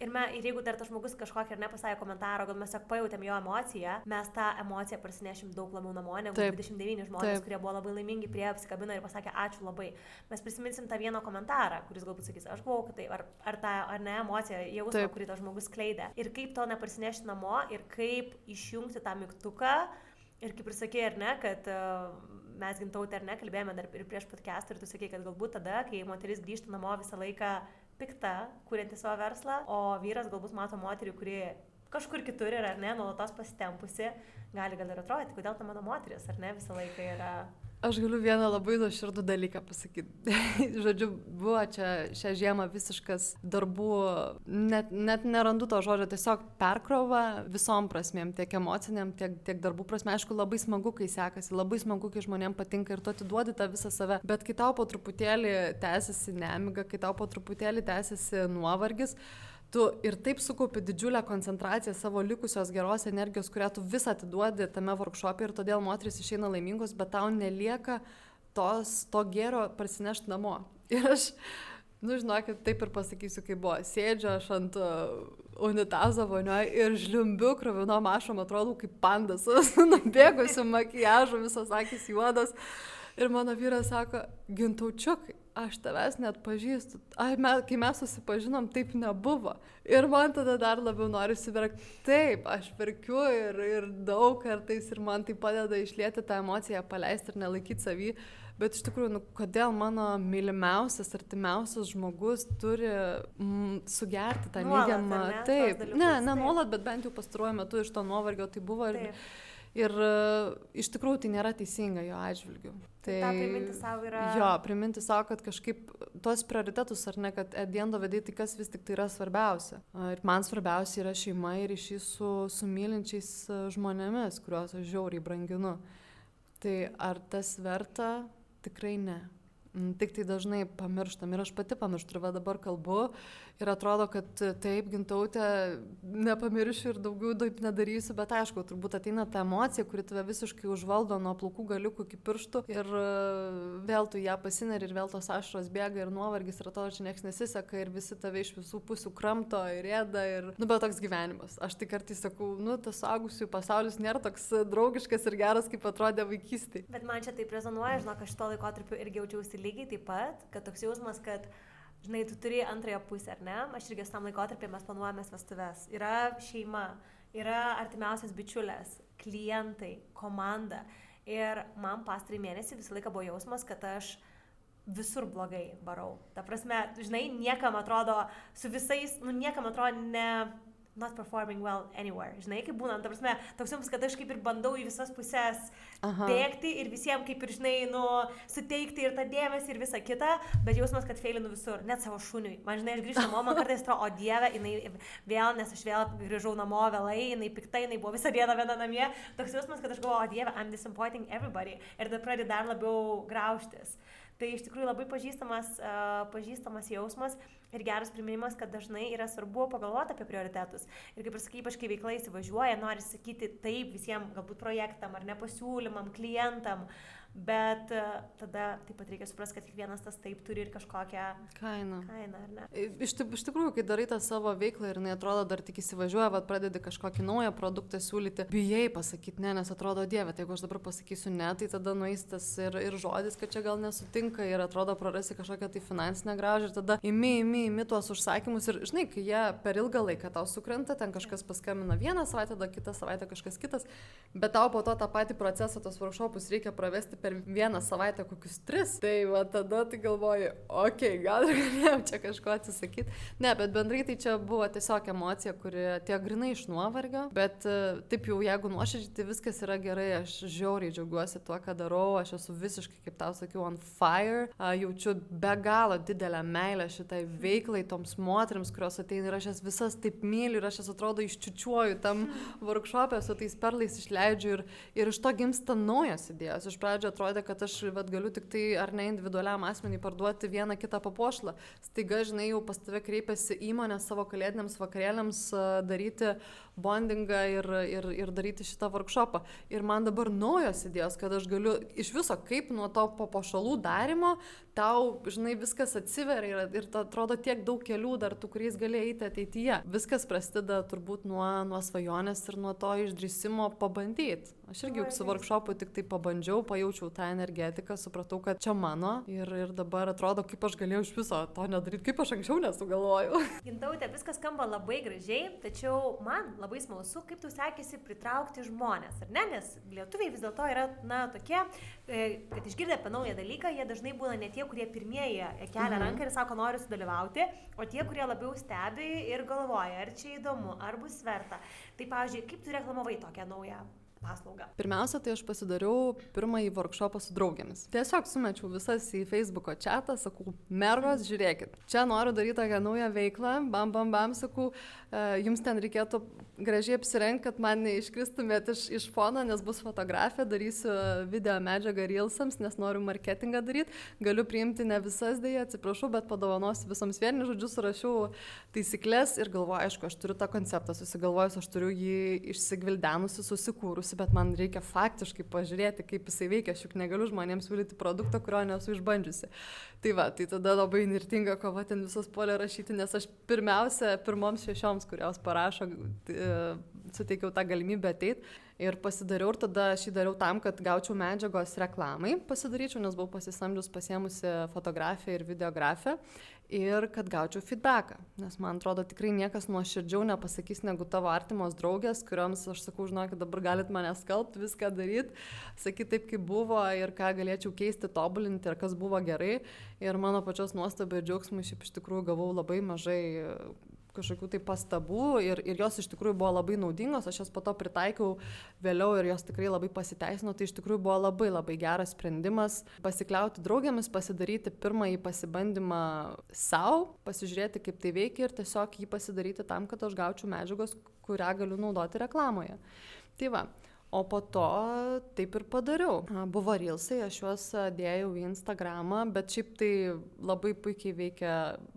Ir, me, ir jeigu dar tas žmogus kažkokį ar nepasakė komentarą, gal mes tiesiog pajutėm jo emociją, mes tą emociją parsinešim daug labiau namo negu Taip. 29 žmonės, Taip. kurie buvo labai laimingi prie apsikabino ir pasakė ačiū labai. Mes prisiminsim tą vieną komentarą, kuris galbūt sakys, aš buvau kitai, ar, ar tą, ar ne emociją, jausmą, kurį tas žmogus kleidė. Ir kaip to neparsinešti namo ir kaip išjungti tą mygtuką. Ir kaip ir sakė, ar ne, kad uh, mes gintautė ar ne, kalbėjome dar ir prieš podcastą ir tu sakei, kad galbūt tada, kai moteris grįžta namo visą laiką pikta, kurianti savo verslą, o vyras galbūt mato moterį, kuri kažkur kitur yra, ar ne, nuolatos pasitempusi, gali gal ir atrodyti, kodėl ta mano moteris, ar ne, visą laiką yra Aš galiu vieną labai nuoširdų dalyką pasakyti. [laughs] Žodžiu, buvo čia šią žiemą visiškas darbų, net, net nerandu to žodžio, tiesiog perkrova visom prasmėm, tiek emociniam, tiek, tiek darbų prasme. Aišku, labai smagu, kai sekasi, labai smagu, kai žmonėms patinka ir tu atiduodi tą visą save. Bet kai tau po truputėlį tęsiasi nemiga, kai tau po truputėlį tęsiasi nuovargis, tu ir taip sukaupi didžiulę koncentraciją savo likusios geros energijos, kurią tu visą atiduodi tame workshopė ir todėl moteris išeina laimingos, bet tau nelieka tos, to gėro parsinešti namo. [laughs] Ir aš, nu žinokit, taip ir pasakysiu, kaip buvo. Sėdžiu aš ant uh, unitazo vonioje ir žliumbiu krovinom ašom, atrodo kaip pandas, [laughs] su nubėgusiu makijažu, visos akis juodas. Ir mano vyras sako, gintaučiukai, aš tavęs net pažįstu. Ai, me, kai mes susipažinom, taip nebuvo. Ir man tada dar labiau nori įsiverkti. Taip, aš verkiu ir, ir daug kartais ir man tai padeda išlėti tą emociją, paleisti ir nelaikyti savį. Bet iš tikrųjų, nu, kodėl mano mylimiausias, artimiausias žmogus turi mm, sugerti tą neigiamą... Taip, ne, ne nuolat, bet bent jau pastaruoju metu iš to nuovargio tai buvo. Ir, taip Ir uh, iš tikrųjų tai nėra teisinga jo atžvilgiu. Tai tą priminti savo yra. Jo, priminti savo, kad kažkaip tuos prioritetus ar ne, kad Ediendo vedai, tai kas vis tik tai yra svarbiausia. Ir man svarbiausia yra šeima ir ryšys su, su mylinčiais e, žmonėmis, kuriuos aš žiauriai branginu. Tai ar tas verta? Tikrai ne. Mm, tik tai dažnai pamirštam ir aš pati pamirštu ir va dabar kalbu ir atrodo, kad taip, gintautė, nepamiršiu ir daugiau taip nedarysiu, bet aišku, turbūt ateina ta emocija, kuri tave visiškai užvaldo nuo plaukų galiukų iki pirštų ir e, vėl tu ją pasineri ir vėl tos ašros bėga ir nuovargis ir atrodo, čia niekas nesiseka ir visi tave iš visų pusių kramto ir rėda ir, nu, bet toks gyvenimas. Aš tik kartais sakau, nu, tas suaugusiųjų pasaulis nėra toks draugiškas ir geras, kaip atrodė vaikystėje. Bet man čia taip rezonuoja, žinok, aš to laikotarpiu irgi jaučiausi lygiai taip pat, kad toks jausmas, kad žinai, tu turi antrąją pusę, ar ne? Aš irgi tam laikotarpį mes planuojame vestuves. Yra šeima, yra artimiausias bičiulės, klientai, komanda. Ir man pastarį mėnesį visą laiką buvo jausmas, kad aš visur blogai varau. Ta prasme, žinai, niekam atrodo, su visais, nu niekam atrodo ne not performing well anywhere. Žinai, kaip būna, ta prasme, toks jums, kad aš kaip ir bandau į visas pusės Aha. bėgti ir visiems kaip ir, žinai, nu, suteikti ir tą dėmesį ir visą kitą, bet jausmas, kad feilinu visur, net savo šuniui. Man, žinai, aš grįžtu namo, man kartais atrodo, o dieve, jinai vėl, nes aš vėl grįžau namo vėlai, jinai piktai, jinai buvo visą dieną viena namie. Toks jausmas, kad aš galvoju, o dieve, I'm disappointing everybody. Ir tada pradedi dar labiau graužtis. Tai iš tikrųjų labai pažįstamas, pažįstamas jausmas ir geras priminimas, kad dažnai yra svarbu pagalvoti apie prioritetus. Ir kaip ir sakai, ypač kai veikla įsivažiuoja, nori sakyti taip visiems, galbūt projektam ar nepasiūlymam, klientam. Uh, bet e, tada taip pat reikia suprasti, kad kiekvienas tas taip turi ir kažkokią kainą. kainą iš, iš tikrųjų, kai darai tą savo veiklą ir jinai atrodo dar tik įsivažiuoja, vad pradedi kažkokį naują produktą siūlyti, bijai pasakyti ne, nes atrodo dieve, tai jeigu aš dabar pasakysiu ne, tai tada nueistas ir, ir žodis, kad čia gal nesutinka ir atrodo prarasi kažkokią tai finansinę gražą ir tada imi, imi, imi tuos užsakymus ir žinai, kai jie per ilgą laiką tau sukrenta, ten kažkas paskambina vieną savaitę, tada kitą savaitę kažkas kitas, bet tau po to tą patį procesą, tos workshopus reikia pravesti per vieną savaitę kokius tris, tai va tada tai galvoju, okei, okay, gal ir [laughs] galėjau čia kažko atsisakyti. Ne, bet bendrai tai čia buvo tiesiog emocija, kuri tie grinai iš nuovargio, bet e, taip jau jeigu nuoširdžiai, tai viskas yra gerai, aš žiauriai džiaugiuosi tuo, ką darau, aš esu visiškai, kaip tau sakiau, on fire, jaučiu be galo didelę meilę šitai veiklai, toms moteriams, kurios ateina ir aš jas visas taip myliu ir aš jas atrodo iščiučiuoju tam workshopė su tais perlais išleidžiu ir, ir iš to gimsta naujos idėjos. Iš pradžio atrodė, kad aš vat, galiu tik tai ar ne individualiam asmeniui parduoti vieną kitą papuošlą. Staiga, žinai, jau pas tave kreipiasi įmonė savo kalėdiniams vakarėliams daryti bondingą ir, ir, ir daryti šitą workshopą. Ir man dabar naujos idėjos, kad aš galiu iš viso kaip nuo to papuošalų darimo tau, žinai, viskas atsiveria ir, ir atrodo tiek daug kelių dar tų, kuriais gali eiti ateityje. Viskas prasideda turbūt nuo, nuo svajonės ir nuo to išdrįsimo pabandyti. Aš irgi su workshopu tik tai pabandžiau, pajaučiau tą energetiką, supratau, kad čia mano ir, ir dabar atrodo, kaip aš galėjau iš viso to nedaryti, kaip aš anksčiau nesugalvojau. [laughs] Gintautė, viskas skamba labai gražiai, tačiau man labai smalsu, kaip tu sekėsi pritraukti žmonės, ar ne? Nes lietuviai vis dėlto yra, na, tokie, e, kad išgirdę apie naują dalyką, jie dažnai būna ne tie, kurie pirmieji kelia mhm. ranką ir sako, noriu sudalyvauti, o tie, kurie labiau stebi ir galvoja, ar čia įdomu, ar bus verta. Tai, pavyzdžiui, kaip tu reklamavai tokią naują paslaugą? Pirmiausia, tai aš pasidariau pirmąjį workshopą su draugėmis. Tiesiog sumečiau visas į Facebook'o chatą, sakau, mergos, žiūrėkit, čia noriu daryti tokią naują veiklą, bam, bam, bam, sakau, jums ten reikėtų gražiai apsirengti, kad man neiškristumėt iš, iš fono, nes bus fotografija, darysiu video medžiagą Reelsams, nes noriu marketingą daryti, galiu priimti ne visas dėja, atsiprašau, bet padovanosiu visoms vieni žodžius, surašiau taisyklės ir galvoju, aišku, aš turiu tą konceptą susigalvojus, aš turiu jį išsigvildenusi, susikūrusi bet man reikia faktiškai pažiūrėti, kaip jisai veikia. Aš juk negaliu žmonėms siūlyti produktą, kurio nesu išbandžiusi. Tai va, tai tada labai nirtinga kova ten visas polė rašyti, nes aš pirmiausia, pirmoms šešioms, kurios parašo, e, suteikiau tą galimybę ateiti ir pasidariau ir tada aš jį dariau tam, kad gaučiau medžiagos reklamai, pasidaryčiau, nes buvau pasisamdžius pasiemusi fotografiją ir videografiją ir kad gaučiau feedbacką. Nes man atrodo tikrai niekas nuoširdžiau nepasakys negu tavo artimos draugės, kuriuoms aš sakau, žinokit, dabar galit mane skalbti, viską daryti, sakyti taip, kaip buvo ir ką galėčiau keisti, tobulinti ir kas buvo gerai. Ir mano pačios nuostabio džiaugsmui šiaip iš tikrųjų gavau labai mažai kažkokių tai pastabų ir, ir jos iš tikrųjų buvo labai naudingos, aš jas po to pritaikiau vėliau ir jos tikrai labai pasiteisino, tai iš tikrųjų buvo labai labai geras sprendimas pasikliauti draugėmis, pasidaryti pirmąjį pasibandymą savo, pasižiūrėti, kaip tai veikia ir tiesiog jį pasidaryti tam, kad aš gaučiau medžiagos, kurią galiu naudoti reklamoje. Tai va, O po to taip ir padariau. Buvo rilsai, aš juos dėjau į Instagramą, bet šiaip tai labai puikiai veikia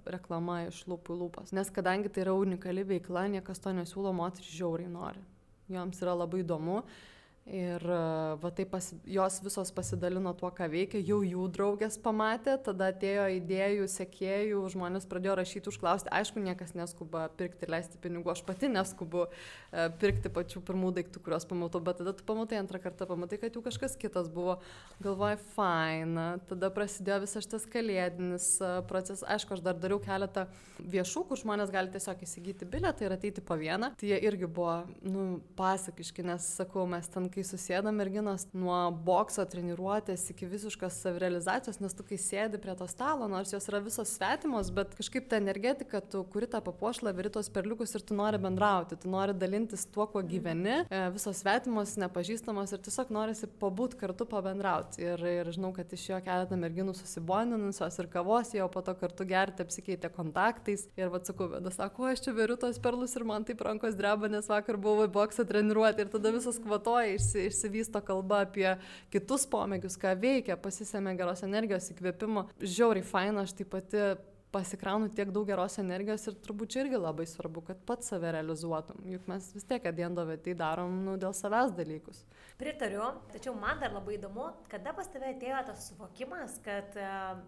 reklama iš lūpų į lūpas. Nes kadangi tai yra unikali veikla, niekas to nesiūlo, moteris žiauriai nori. Joms yra labai įdomu Ir e, va taip pas, jos visos pasidalino tuo, ką veikia, jau jų draugės pamatė, tada atėjo idėjų, sekėjų, žmonės pradėjo rašyti, užklausti, aišku, niekas neskuba pirkti ir leisti pinigų, aš pati neskubu e, pirkti pačių pirmų daiktų, kuriuos pamatau, bet tada tu pamatai antrą kartą, pamatai, kad jau kažkas kitas buvo, galvoji, faina, tada prasidėjo visas šitas kalėdinis e, procesas, aišku, aš dar dariau keletą viešų, kur žmonės gali tiesiog įsigyti bilietą ir ateiti po vieną, tai jie irgi buvo, nu, pasakiški, nes sakau, mes ten kai susėda merginos nuo bokso treniruotės iki visiškos savirealizacijos, nes tu kai sėdi prie to stalo, nors jos yra visos svetimos, bet kažkaip ta energetika, tu kuri tą papuošlą, viritos perliukus ir tu nori bendrauti, tu nori dalintis tuo, kuo gyveni, e, visos svetimos, nepažįstamos ir tiesiog norisi pabūt kartu pabendrauti. Ir, ir žinau, kad iš jo keletą merginų susibondinusios ir kavos, jau po to kartu gerti apsikeitė kontaktais. Ir atsakau, bet sako, aš čia viriu tos perlus ir man taip rankos dreba, nes vakar buvau į boksą treniruoti ir tada visas kvatoja išsi, išsivysto kalba apie kitus pomėgius, ką veikia, pasisėmė geros energijos įkvėpimo. Žiauriai faina, aš taip pati pasikraunu tiek daug geros energijos ir turbūt čia irgi labai svarbu, kad pats save realizuotum. Juk mes vis tiek atdiendovė tai darom nu, dėl savęs dalykus. Pritariu, tačiau man dar labai įdomu, kada pas tave atėjo tas suvokimas, kad uh,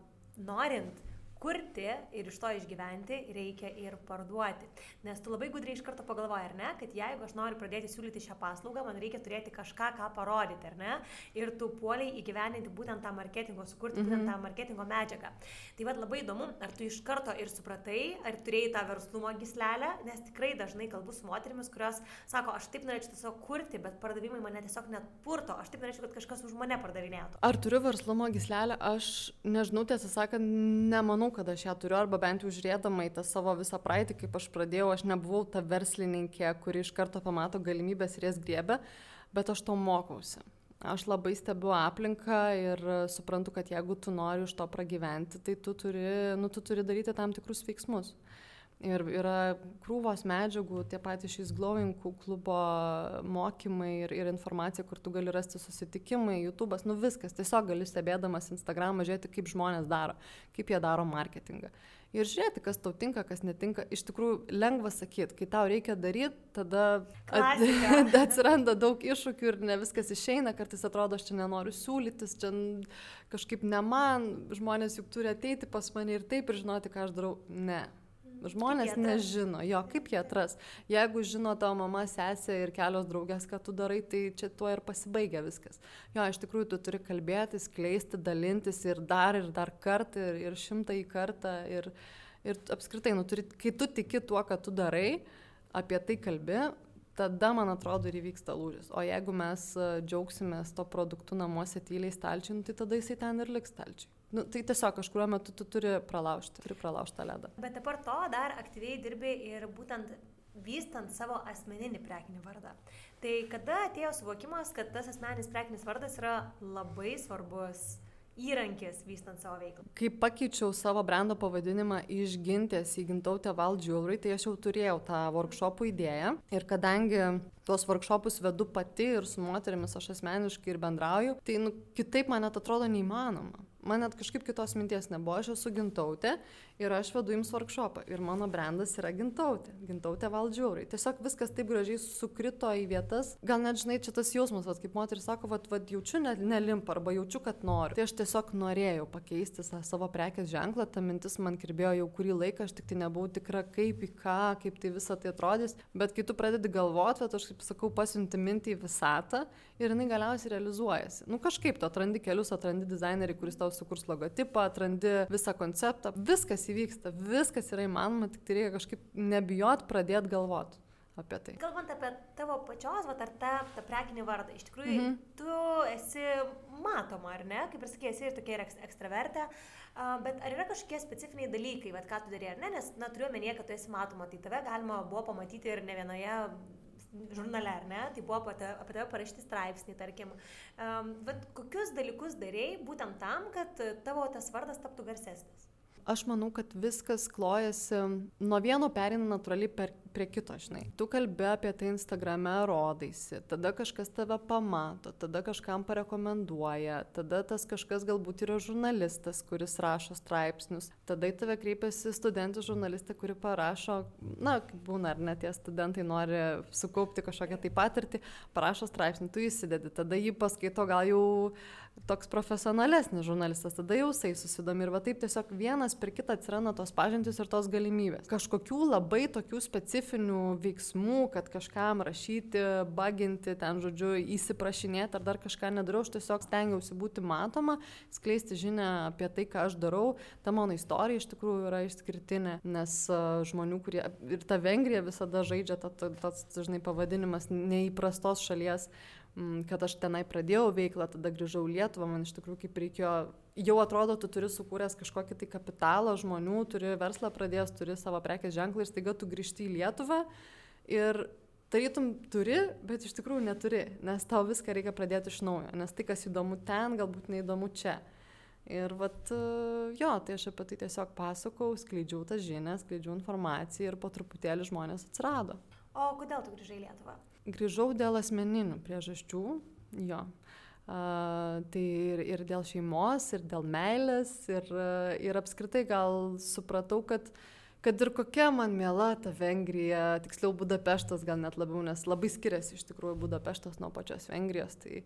norint kurti ir iš to išgyventi, reikia ir parduoti. Nes tu labai gudriai iš karto pagalvoji, ar ne, kad jeigu aš noriu pradėti siūlyti šią paslaugą, man reikia turėti kažką, ką parodyti, ar ne? Ir tu puoliai įgyveninti būtent tą marketingo, sukurti mm -hmm. būtent tą marketingo medžiagą. Tai vad labai įdomu, ar tu iš karto ir supratai, ar turėjai tą verslumo gislelę, nes tikrai dažnai kalbu su moterimis, kurios sako, aš taip norėčiau tiesiog kurti, bet pardavimai mane tiesiog net purto, aš taip norėčiau, kad kažkas už mane pardavinėtų. Ar turiu verslumo gislelę, aš nežinau, tiesą sakant, nemanau nemanau, kad aš ją turiu, arba bent jau žiūrėdama į tą savo visą praeitį, kaip aš pradėjau, aš nebuvau ta verslininkė, kuri iš karto pamato galimybės ir jas griebė, bet aš to mokausi. Aš labai stebiu aplinką ir suprantu, kad jeigu tu nori iš to pragyventi, tai tu turi, nu, tu turi daryti tam tikrus veiksmus. Ir yra krūvos medžiagų, tie patys šis Glowing klubo mokymai ir, ir informacija, kur tu gali rasti susitikimai, YouTube'as, nu viskas, tiesiog gali stebėdamas Instagramą žiūrėti, kaip žmonės daro, kaip jie daro marketingą. Ir žiūrėti, kas tau tinka, kas netinka. Iš tikrųjų, lengva sakyti, kai tau reikia daryti, tada at, [laughs] atsiranda daug iššūkių ir ne viskas išeina, kartais atrodo, aš čia nenoriu siūlytis, čia kažkaip ne man, žmonės juk turi ateiti pas mane ir taip ir žinoti, ką aš darau. Ne Žmonės nežino, jo, kaip jie atras. Jeigu žino tavo mama, sesė ir kelios draugės, ką tu darai, tai čia tuo ir pasibaigia viskas. Jo, iš tikrųjų, tu turi kalbėti, skleisti, dalintis ir dar ir dar kartą, ir, ir šimtą į kartą. Ir, ir apskritai, nu, turi, kai tu tiki tuo, ką tu darai, apie tai kalbi, tada, man atrodo, ir įvyksta lūžis. O jeigu mes e, džiaugsimės to produktu namuose tyliai stalčiui, nu, tai tada jisai ten ir liks stalčiui. Nu, tai tiesiog kažkuriuo metu tu turi pralaužti, turi pralaužti tą ledą. Bet dabar to dar aktyviai dirbi ir būtent vystant savo asmeninį prekinį vardą. Tai kada atėjo suvokimas, kad tas asmeninis prekinis vardas yra labai svarbus įrankis vystant savo veiklą. Kai pakeičiau savo brendo pavadinimą iš gintės į gintautę Val Jewelry, tai aš jau turėjau tą workshopų idėją. Ir kadangi tuos workshopus vedu pati ir su moterimis aš asmeniškai ir bendrauju, tai nu, kitaip man net atrodo neįmanoma. Man net kažkaip kitos minties nebuvo, aš esu gintautė ir aš vedu jums workshopą. Ir mano brandas yra gintautė, gintautė valdžiauriai. Tiesiog viskas taip gražiai sukrito į vietas, gal net žinai, čia tas jausmas, vat, kaip moteris sako, vat, vat, jaučiu ne, nelimp arba jaučiu, kad noriu. Tai aš tiesiog norėjau pakeisti savo prekės ženklą, ta mintis man kirbėjo jau kurį laiką, aš tik tai nebuvau tikra, kaip į ką, kaip tai visą tai atrodys, bet kai tu pradedi galvoti, vat, aš kaip sakau, pasiunti mintį į visatą ir jinai galiausiai realizuojasi. Nu kažkaip tu atrandi kelius, atrandi dizainerį, kuris tau sukurs logotipą, atrandi visą konceptą, viskas įvyksta, viskas yra įmanoma, tik tai reikia kažkaip nebijot pradėti galvoti apie tai. Kalbant apie tavo pačios, va, ar tą, tą prekinį vardą, iš tikrųjų, mm -hmm. tu esi matoma, ar ne, kaip ir sakė, esi ir tokia ir ekstravertė, bet ar yra kažkokie specifiniai dalykai, va, ką tu darai, ar ne, nes, na, turiu omenyje, kad tu esi matoma, tai tave galima buvo pamatyti ir ne vienoje žurnale, ar ne, tai buvo apie tave parašyti straipsnį, tarkim. Um, bet kokius dalykus darėjai būtent tam, kad tavo tas vardas taptų garsesnis? Aš manau, kad viskas klojasi nuo vieno perina natūraliai per, prie kito, žinai. Tu kalbi apie tai Instagrame, rodaisi, tada kažkas tave pamato, tada kažkam parekomenduoja, tada tas kažkas galbūt yra žurnalistas, kuris rašo straipsnius, tada į tave kreipiasi studentų žurnalistė, kuri parašo, na, būna ar ne tie studentai nori sukaupti kažkokią tai patirtį, parašo straipsnį, tu įsidedi, tada jį paskaito gal jau toks profesionalesnis žurnalistas, tada jau jisai susidomi ir va taip tiesiog vienas per kitą atsiranda tos pažintys ir tos galimybės. Kažkokių labai tokių specifinių veiksmų, kad kažkam rašyti, baginti, ten žodžiu, įsiprašinėti ar dar kažką nedariau, aš tiesiog stengiausi būti matoma, skleisti žinę apie tai, ką aš darau. Ta mano istorija iš tikrųjų yra išskirtinė, nes žmonių, kurie ir ta Vengrija visada žaidžia, tas dažnai pavadinimas neįprastos šalies kad aš tenai pradėjau veiklą, tada grįžau Lietuvą, man iš tikrųjų kaip reikėjo, jau atrodo, tu turi sukūręs kažkokį tai kapitalą žmonių, turi verslą pradėjęs, turi savo prekės ženklą ir staiga tu grįžti į Lietuvą ir tarytum turi, bet iš tikrųjų neturi, nes tau viską reikia pradėti iš naujo, nes tai, kas įdomu ten, galbūt neįdomu čia. Ir vat, jo, tai aš apie tai tiesiog pasakau, skleidžiau tą žinią, skleidžiau informaciją ir po truputėlį žmonės atsirado. O kodėl tu grįžai į Lietuvą? Grįžau dėl asmeninių priežasčių, jo. Uh, tai ir, ir dėl šeimos, ir dėl meilės, ir, ir apskritai gal supratau, kad, kad ir kokia man miela ta Vengrija, tiksliau Budapeštas gal net labiau, nes labai skiriasi iš tikrųjų Budapeštas nuo pačios Vengrijos. Tai,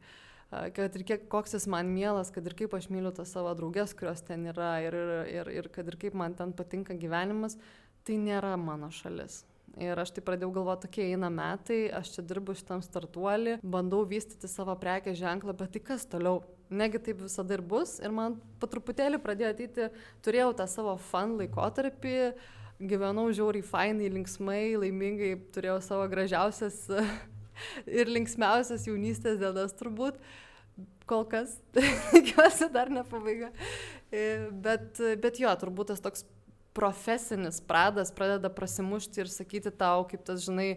kad ir kiek, koks jis man mielas, kad ir kaip aš myliu tas savo draugės, kurios ten yra, ir, ir, ir kad ir kaip man ten patinka gyvenimas, tai nėra mano šalis. Ir aš tai pradėjau galvoti, tokie eina metai, aš čia dirbu šitam startuolį, bandau vystyti savo prekės ženklą, bet tai kas toliau? Negi taip visada ir bus. Ir man po truputėlį pradėjo ateiti, turėjau tą savo fan laikotarpį, gyvenau žiauriai fainai, linksmai, laimingai, turėjau savo gražiausias [laughs] ir linksmiausias jaunystės dienas turbūt kol kas, [laughs] tikiuosi dar ne pabaiga. E, bet, bet jo, turbūt tas toks profesinis pradas pradeda prasimušti ir sakyti tau, kaip tas, žinai,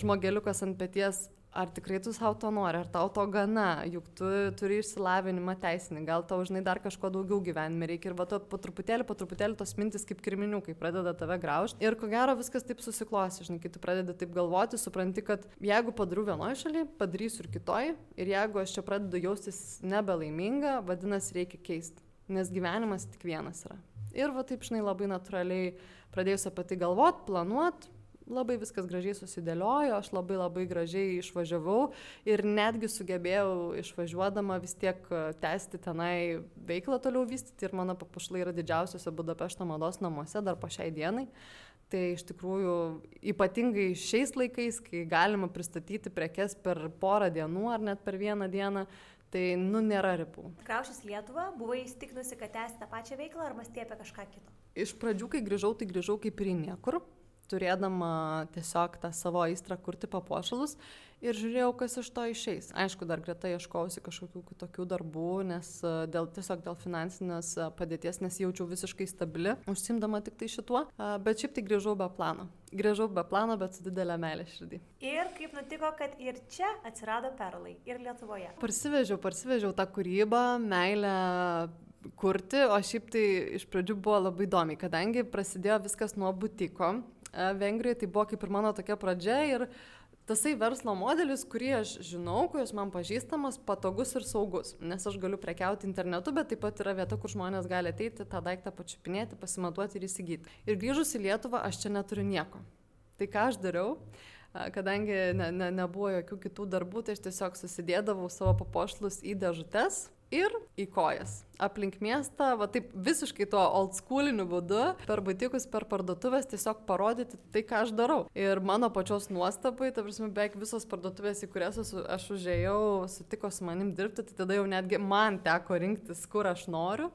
žmogeliukas ant pėties, ar tikrai tu savo to nori, ar tau to gana, juk tu turi išsilavinimą teisinį, gal tau, žinai, dar kažko daugiau gyvenime reikia. Ir va to po truputėlį, po truputėlį tos mintis kaip kirminiukai pradeda tave graužti. Ir ko gero viskas taip susiklosi, žinai, kai tu pradedi taip galvoti, supranti, kad jeigu padariau vienoje šalyje, padarysiu ir kitoje, ir jeigu aš čia pradedu jaustis nebelaiminga, vadinasi, reikia keisti, nes gyvenimas tik vienas yra. Ir va taip, žinai, labai natūraliai pradėjus apie tai galvot, planuot, labai viskas gražiai susidėliojo, aš labai labai gražiai išvažiavau ir netgi sugebėjau išvažiuodama vis tiek e, tęsti tenai veiklą toliau vystyti ir mano papušlai yra didžiausiose Budapešto mados namuose dar po šiai dienai. Tai iš tikrųjų ypatingai šiais laikais, kai galima pristatyti prekes per porą dienų ar net per vieną dieną, Tai, nu, nėra ribų. Kraušys Lietuvą, buvai įstikinusi, kad tęsi tą pačią veiklą ar mąstė apie kažką kito? Iš pradžių, kai grįžau, tai grįžau kaip ir niekur, turėdama tiesiog tą savo aistrą kurti papuošalus ir žiūrėjau, kas iš to išeis. Aišku, dar greta ieškausi kažkokių kitokių darbų, nes e, dėl, tiesiog dėl finansinės e, padėties nesijaučiau visiškai stabili, užsimdama tik tai šituo, e, bet šiaip tai grįžau be plano. Grįžau be plano, bet su didelė meilė širdį. Ir kaip nutiko, kad ir čia atsirado perlai, ir Lietuvoje. Parsivežiau, parsivežiau tą kūrybą, meilę kurti, o šiaip tai iš pradžių buvo labai įdomi, kadangi prasidėjo viskas nuo butiko. Vengrijoje tai buvo kaip ir mano tokia pradžia ir uh, tasai verslo modelis, kurį aš žinau, kuris man pažįstamas, patogus ir saugus, nes aš galiu prekiauti internetu, bet taip pat yra vieta, kur žmonės gali ateiti, tą daiktą pačiupinėti, pasimatuoti ir įsigyti. Ir grįžus į Lietuvą aš čia neturiu nieko. Tai ką aš dariau? Kadangi ne, ne, nebuvo jokių kitų darbų, tai aš tiesiog susidėdavau savo papuošlus į dėžutes, ir į kojas. Aplink miestą, va taip visiškai tuo old schooliniu būdu, per butikus, per parduotuvės tiesiog parodyti tai, ką aš darau. Ir mano pačios nuostabai, ta prasme, beveik visos parduotuvės, į kurias aš, užėjau, sutiko su manim dirbti, tai tada jau netgi man teko rinktis, kur aš noriu.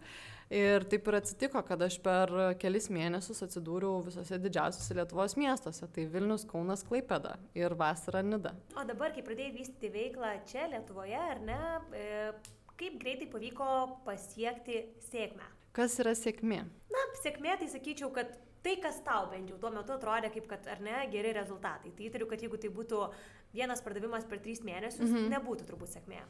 Ir taip ir atsitiko, kad aš per kelis mėnesius atsidūriau visose didžiausiose Lietuvos miestuose. Tai Vilnius, Kaunas, Klaipeda ir vasara Nida. O dabar, kai pradėjai vystyti veiklą čia Lietuvoje, ar ne, e, kaip greitai pavyko pasiekti sėkmę? Kas yra sėkmė? Na, sėkmė tai sakyčiau, kad tai, kas tau bent jau tuo metu atrodė kaip, kad ar ne, geri rezultatai. Tai įtariu, kad jeigu tai būtų vienas pardavimas per tris mėnesius, mm -hmm. nebūtų turbūt sėkmė.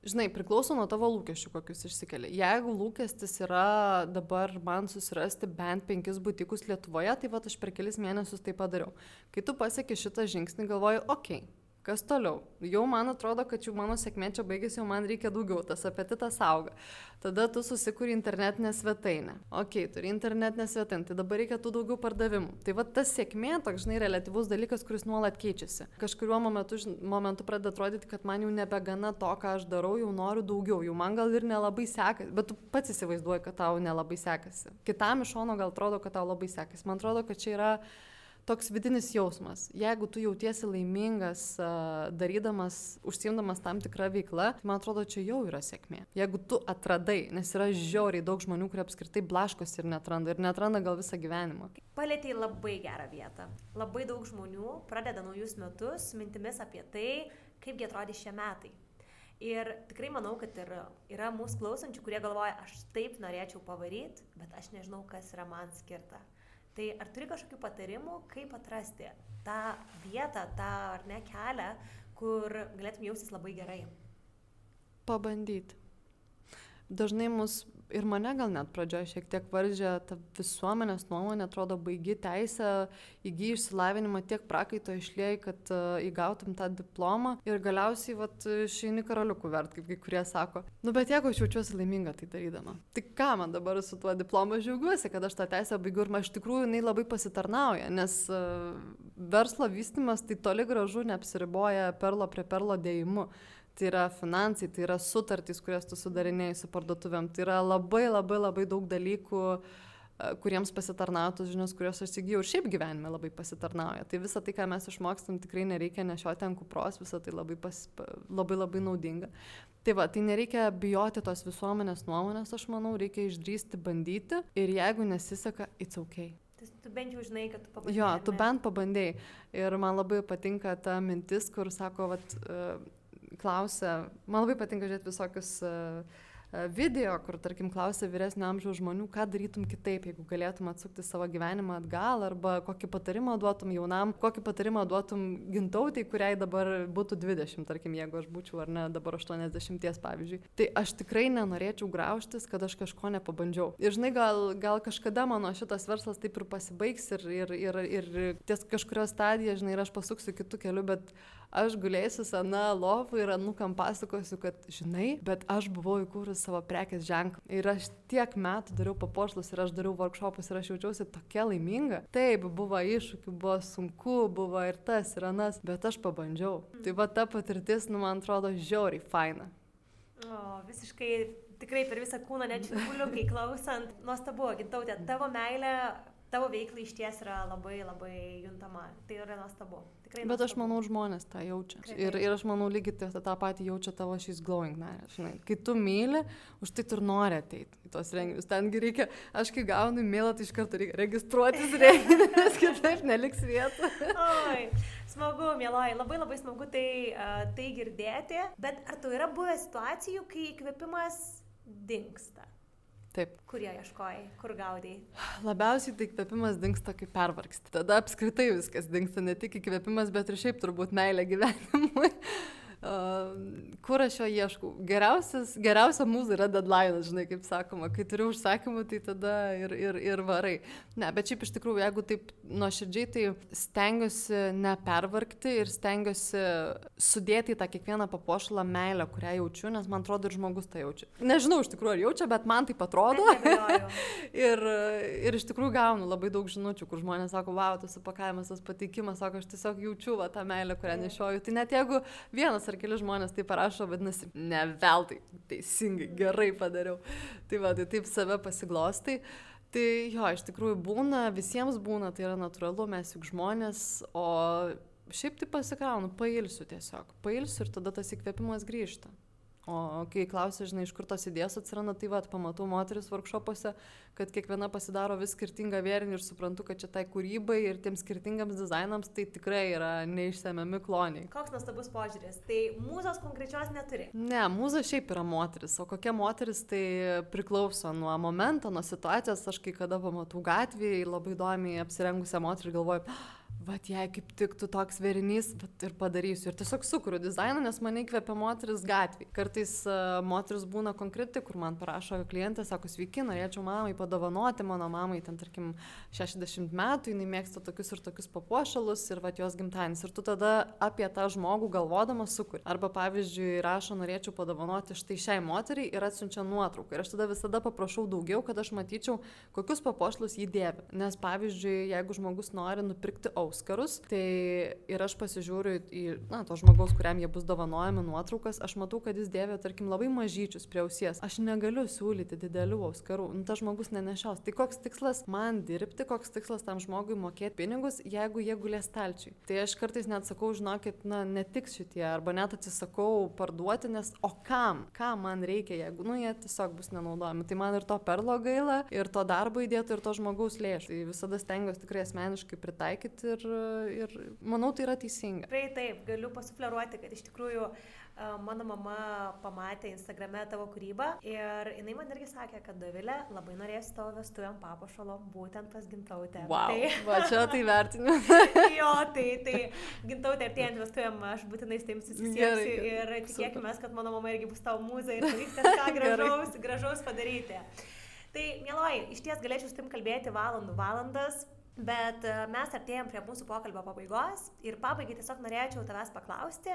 Žinai, priklauso nuo tavo lūkesčių, kokius išsikeli. Jeigu lūkestis yra dabar man susirasti bent penkis būtikus Lietuvoje, tai va aš per kelis mėnesius tai padariau. Kai tu pasieki šitą žingsnį, galvoju, okei, okay, Kas toliau? Jau man atrodo, kad jau mano sėkmė čia baigėsi, jau man reikia daugiau, tas apetitas auga. Tada tu susikūri internetinę svetainę. Ok, turi internetinę svetainę, tai dabar reikia tų daugiau pardavimų. Tai va tas sėkmė, toks, žinai, relativus dalykas, kuris nuolat keičiasi. Kažkuriuo momentu, momentu pradeda atrodyti, kad man jau nebegana to, ką aš darau, jau noriu daugiau, jau man gal ir nelabai sekasi, bet tu pats įsivaizduoji, kad tau nelabai sekasi. Kitam iš šono gal atrodo, kad tau labai sekasi. Man atrodo, kad čia yra toks vidinis jausmas. Jeigu tu jautiesi laimingas, darydamas, užsiimdamas tam tikrą veiklą, tai man atrodo, čia jau yra sėkmė. Jeigu tu atradai, nes yra žiauriai daug žmonių, kurie apskritai blaškosi ir netranda, ir netranda gal visą gyvenimą. Palėtėjai labai gerą vietą. Labai daug žmonių pradeda naujus metus mintimis apie tai, kaipgi atrodys šie metai. Ir tikrai manau, kad ir yra mūsų klausančių, kurie galvoja, aš taip norėčiau pavaryti, bet aš nežinau, kas yra man skirta. Tai ar turi kažkokių patarimų, kaip atrasti tą vietą, tą ar ne kelią, kur galėtum jaustis labai gerai? Pabandyti. Dažnai mus ir mane gal net pradžioje šiek tiek varžė ta visuomenės nuomonė, atrodo, baigi teisę, įgyji išsilavinimą, tiek prakaito išlėjai, kad uh, įgautum tą diplomą. Ir galiausiai, vat, išeini karaliukų vert, kaip kai kurie sako. Nu, bet jeigu aš jaučiuosi laiminga tai darydama, tai ką man dabar su tuo diplomu? Džiaugiuosi, kad aš tą teisę baigiu ir man iš tikrųjų jinai labai pasitarnauja, nes uh, verslo vystimas tai toli gražu neapsiriboja perlo prie perlo dėjimu tai yra finansai, tai yra sutartys, kurias tu sudarinėjai su parduotuvėm, tai yra labai labai labai daug dalykų, e, kuriems pasitarnautų žinios, kurios aš įgyjau ir šiaip gyvenime labai pasitarnauja. Tai visą tai, ką mes išmokstam, tikrai nereikia nešioti ant kupros, visą tai labai, pas, labai labai naudinga. Tai va, tai nereikia bijoti tos visuomenės nuomonės, aš manau, reikia išdrysti, bandyti ir jeigu nesiseka, it's ok. Tu bent jau žinai, kad tu pabandai. Jo, tu bent pabandėjai. Ir man labai patinka ta mintis, kur sako, vat, klausia, man labai patinka žiūrėti visokius uh, video, kur, tarkim, klausia vyresnio amžiaus žmonių, ką darytum kitaip, jeigu galėtum atsukti savo gyvenimą atgal, arba kokį patarimą duotum jaunam, kokį patarimą duotum gintautai, kuriai dabar būtų 20, tarkim, jeigu aš būčiau ar ne dabar 80, pavyzdžiui. Tai aš tikrai nenorėčiau graužtis, kad aš kažko nepabandžiau. Ir žinai, gal, gal kažkada mano šitas verslas taip ir pasibaigs ir, ir, ir, ir ties kažkurio stadiją, žinai, ir aš pasuksiu kitų kelių, bet aš gulėsiu sena lovų ir anukam pasakosiu, kad, žinai, bet aš buvau įkūrus savo prekės ženklą. Ir aš tiek metų dariau papuošlus ir aš dariau workshopus ir aš jaučiausi tokia laiminga. Taip, buvo iššūkių, buvo sunku, buvo ir tas, ir anas, bet aš pabandžiau. Tai va ta patirtis, nu, man atrodo, žiauriai faina. O, visiškai tikrai per visą kūną net šiurpuliukai klausant. Nuostabu, gitautė, tavo meilė tavo veiklai iš ties yra labai labai juntama. Tai yra nuostabu. Tikrai Bet aš manau, žmonės tą jaučia. Ir, ir aš manau, lygiai tą, tą patį jaučia tavo šis glowing narė. Žinai, kai tu myli, už tai tu nori ateiti į tos renginius. Tengi reikia, aš kai gaunu mailą, tai iš karto reikia registruotis [laughs] renginius, nes kitaip neliks vietų. Oi. Smagu, mėloji, labai labai smagu tai, uh, tai girdėti, bet ar tu yra buvę situacijų, kai įkvėpimas dinksta? Taip. Kur ją ieškojai, kur gaudai? Labiausiai tai įkvėpimas dinksta, kai pervargsti. Tada apskritai viskas dinksta, ne tik įkvėpimas, bet ir šiaip turbūt meilė gyvenimui. Kur aš jo ieškau? Geriausias, geriausia mūzų yra deadline, žinai, kaip sakoma, kai turiu užsakymų, tai tada ir, ir, ir varai. Ne, bet šiaip iš tikrųjų, jeigu taip nuoširdžiai, tai stengiuosi nepervargti ir stengiuosi sudėti į tą kiekvieną papuošalą meilę, kurią jaučiu, nes man atrodo ir žmogus tą jaučia. Nežinau iš tikrųjų, ar jaučia, bet man taip atrodo. [laughs] ir, ir iš tikrųjų gaunu labai daug žinučių, kur žmonės sako, wow, tas supakavimas, tas pateikimas, sako, aš tiesiog jaučiu va, tą meilę, kurią nešioju. Tai net jeigu vienas ar keli žmonės tai parašo, vadinasi, ne veltui, teisingai, gerai padariau. Tai va, tai taip save pasiglostai. Tai jo, iš tikrųjų būna, visiems būna, tai yra natūralu, mes juk žmonės, o šiaip tai pasikraunu, pailsiu tiesiog, pailsiu ir tada tas įkvėpimas grįžta. O kai klausia, žinai, iš kur tos idėjos atsiranda, tai vad, pamatau moteris workshopuose, kad kiekviena pasidaro vis skirtingą vėrinį ir suprantu, kad čia tai kūrybai ir tiems skirtingams dizainams tai tikrai yra neišsemiami kloniai. Koks nuostabus požiūris. Tai mūzos konkrečios neturi. Ne, mūza šiaip yra moteris, o kokia moteris tai priklauso nuo momento, nuo situacijos. Aš kai kada pamatau gatvėje labai įdomiai apsirengusią moterį ir galvoju, vat jei kaip tiktų toks vėrinys, bet ir padarysiu. Ir tiesiog sukuriu dizainą, nes mane įkvepia moteris gatvė. Kartais uh, moteris būna konkreti, kur man parašo klientė, sako, sveiki, norėčiau mamai padovanoti, mano mamai ten, tarkim, 60 metų, jinai mėgsta tokius ir tokius papuošalus ir vat jos gimtadienis. Ir tu tada apie tą žmogų galvodamas sukuri. Arba pavyzdžiui, rašo, norėčiau padovanoti štai šiai moteriai ir atsiunčia nuotrauką. Ir aš tada visada paprašau daugiau, kad aš matyčiau, kokius papuošalus jį dėvi. Nes pavyzdžiui, jeigu žmogus nori nupirkti ausą, Oskarus. Tai ir aš pasižiūriu į, na, to žmogaus, kuriam jie bus dovanojami nuotraukas, aš matau, kad jis dėvė, tarkim, labai mažyčius prie ausies. Aš negaliu siūlyti didelių Oskarų, nu, tas žmogus nenešios. Tai koks tikslas man dirbti, koks tikslas tam žmogui mokėti pinigus, jeigu jie gulės stalčiui. Tai aš kartais net sakau, žinokit, na, netiks šitie, arba net atsisakau parduoti, nes o kam, kam man reikia, jeigu, nu, jie tiesiog bus nenaudojami. Tai man ir to perlo gaila, ir to darbo įdėtų, ir to žmogaus lėšų. Tai visada stengiuosi tikrai asmeniškai pritaikyti ir ir, ir manau, tai yra teisinga. Tikrai taip, galiu pasufleruoti, kad iš tikrųjų mano mama pamatė Instagrame tavo kūrybą ir jinai man irgi sakė, kad Dovilė labai norės tavo vestuvėm papuošalo būtent pas gintautę. Wow, tai, [laughs] va čia tai vertinu. [laughs] jo, tai, tai gintautė artėjant vestuvėm aš būtinai su tavim susisieksiu ir tikėkime, kad mano mama irgi bus tavo mūza ir pavyks kažką [laughs] gražaus, gražaus padaryti. Tai, mieloji, iš ties galėčiau su tim kalbėti valandų valandas. Bet mes artėjom prie mūsų pokalbio pabaigos ir pabaigai tiesiog norėčiau tavęs paklausti,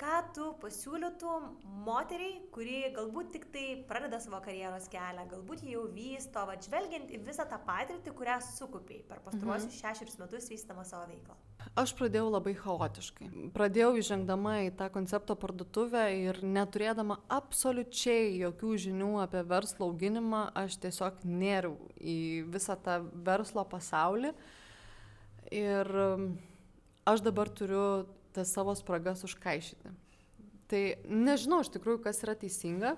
ką tu pasiūlytum moteriai, kuri galbūt tik tai pradeda savo karjeros kelią, galbūt jau vysto, va, žvelgiant į visą tą patirtį, kurią sukupiai per pastaruosius mhm. šešerius metus vystama savo veiklą? Aš pradėjau labai chaotiškai. Pradėjau įžengdama į tą koncepto parduotuvę ir neturėdama absoliučiai jokių žinių apie verslo auginimą, aš tiesiog nėriau į visą tą verslo pasaulį. Ir um, aš dabar turiu tas savo spragas užkaišyti. Tai nežinau iš tikrųjų, kas yra teisinga.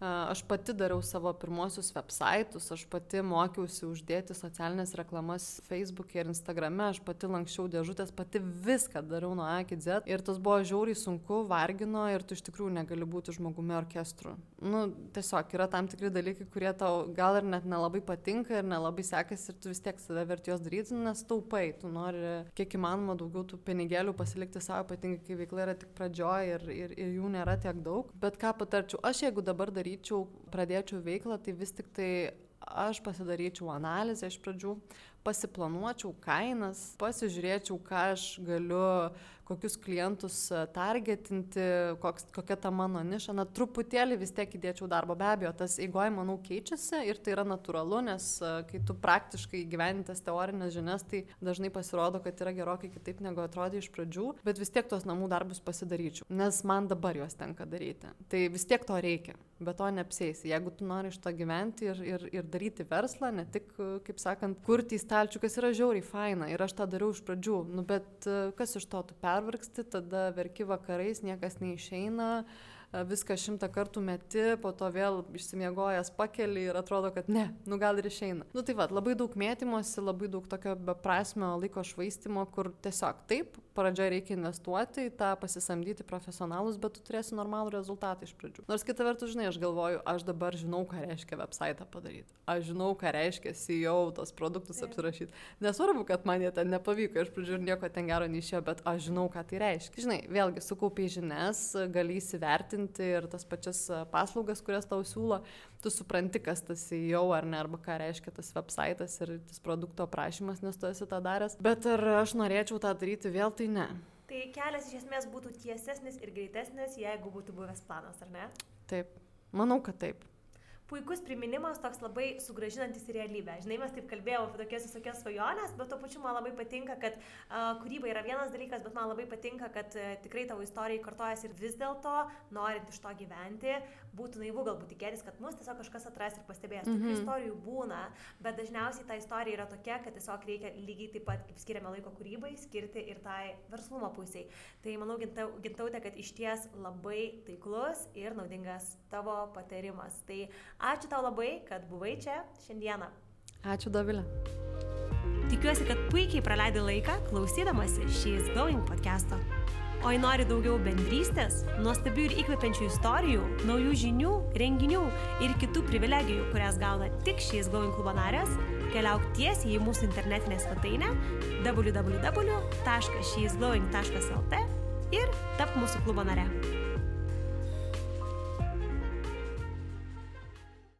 Aš pati dariau savo pirmosius websaitus, aš pati mokiausi uždėti socialinės reklamas Facebook'e ir Instagram'e, aš pati lankščiau dėžutės, pati viską dariau nuo A iki Z. Ir tas buvo žiauriai sunku, vargino ir tu iš tikrųjų negali būti žmogumi orkestru. Nu, tiesiog yra tam tikri dalykai, kurie tau gal ir net nelabai patinka ir nelabai sekasi ir tu vis tiek save verti jos daryti, nes taupai, tu nori kiek įmanoma daugiau tų pinigėlių pasilikti savo, ypatingai kai veikla yra tik pradžioje ir, ir, ir jų nėra tiek daug. Bet ką patarčiau, aš jeigu dabar daryčiau, daryčiau, pradėčiau veiklą, tai vis tik tai aš pasidaryčiau analizę iš pradžių, pasiplanuočiau kainas, pasižiūrėčiau, ką aš galiu kokius klientus e, targetinti, koks, kokia ta mano niša, na truputėlį vis tiek įdėčiau darbo, be abejo, tas eigoje, manau, keičiasi ir tai yra natūralu, nes e, kai tu praktiškai gyvenintas teorinės žinias, tai dažnai pasirodo, kad yra gerokai kitaip negu atrodė iš pradžių, bet vis tiek tos namų darbus pasidaryčiau, nes man dabar juos tenka daryti. Tai vis tiek to reikia, bet to neapsėsi. Jeigu tu nori iš to gyventi ir, ir, ir daryti verslą, ne tik, e, kaip sakant, kurti į stalčių, kas yra žiauriai faina ir aš tą dariau iš pradžių, nu, bet kas iš to tu per pervargsti, tada verki vakarais, niekas neišeina, viską šimtą kartų meti, po to vėl išsimiegojęs pakeli ir atrodo, kad ne, nu gal ir išeina. Nu tai vad, labai daug mėtymosi, labai daug tokio beprasmio laiko švaistimo, kur tiesiog taip, pradžioje reikia investuoti į tą, pasisamdyti profesionalus, bet tu turėsi normalų rezultatą iš pradžių. Nors kita vertus, žinai, aš galvoju, aš dabar žinau, ką reiškia website padaryti. Aš žinau, ką reiškia CEO, tos produktus apsirašyti. Nesvarbu, kad man jie ten nepavyko, iš pradžių nieko ten gero neišėjo, bet aš žinau, ką tai reiškia. Žinai, vėlgi sukaupiai žinias, gali įsivertinti ir tas pačias paslaugas, kurias tau siūlo, tu supranti, kas tas CEO ar ne, arba ką reiškia tas website ir tas produkto aprašymas, nes tu esi tą daręs. Bet ar aš norėčiau tą daryti vėl, tai ne. Tai kelias iš esmės būtų tiesesnis ir greitesnis, jeigu būtų buvęs planas, ar ne? Taip, manau, kad taip puikus priminimas, toks labai sugražinantis į realybę. Žinai, mes taip kalbėjome apie tokias visokias svajonės, bet tuo pačiu man labai patinka, kad uh, kūryba yra vienas dalykas, bet man labai patinka, kad uh, tikrai tavo istorija kartojasi ir vis dėlto, norint iš to gyventi, būtų naivu galbūt tikėtis, kad mus tiesiog kažkas atras ir pastebės. Mm -hmm. Tokių mhm. istorijų būna, bet dažniausiai ta istorija yra tokia, kad tiesiog reikia lygiai taip pat, kaip skiriame laiko kūrybai, skirti ir tai verslumo pusiai. Tai manau, gintautė, kad iš ties labai taiklus ir naudingas tavo patarimas. Tai Ačiū tau labai, kad buvai čia šiandieną. Ačiū, Dovilė. Tikiuosi, kad puikiai praleidai laiką klausydamasi She's Going podcast'o. O jei nori daugiau bendrystės, nuostabių ir įkvepiančių istorijų, naujų žinių, renginių ir kitų privilegijų, kurias gauna tik She's Going klubo narės, keliauk tiesiai į mūsų internetinę svetainę www.sheisglowing.lt ir tap mūsų klubo nare.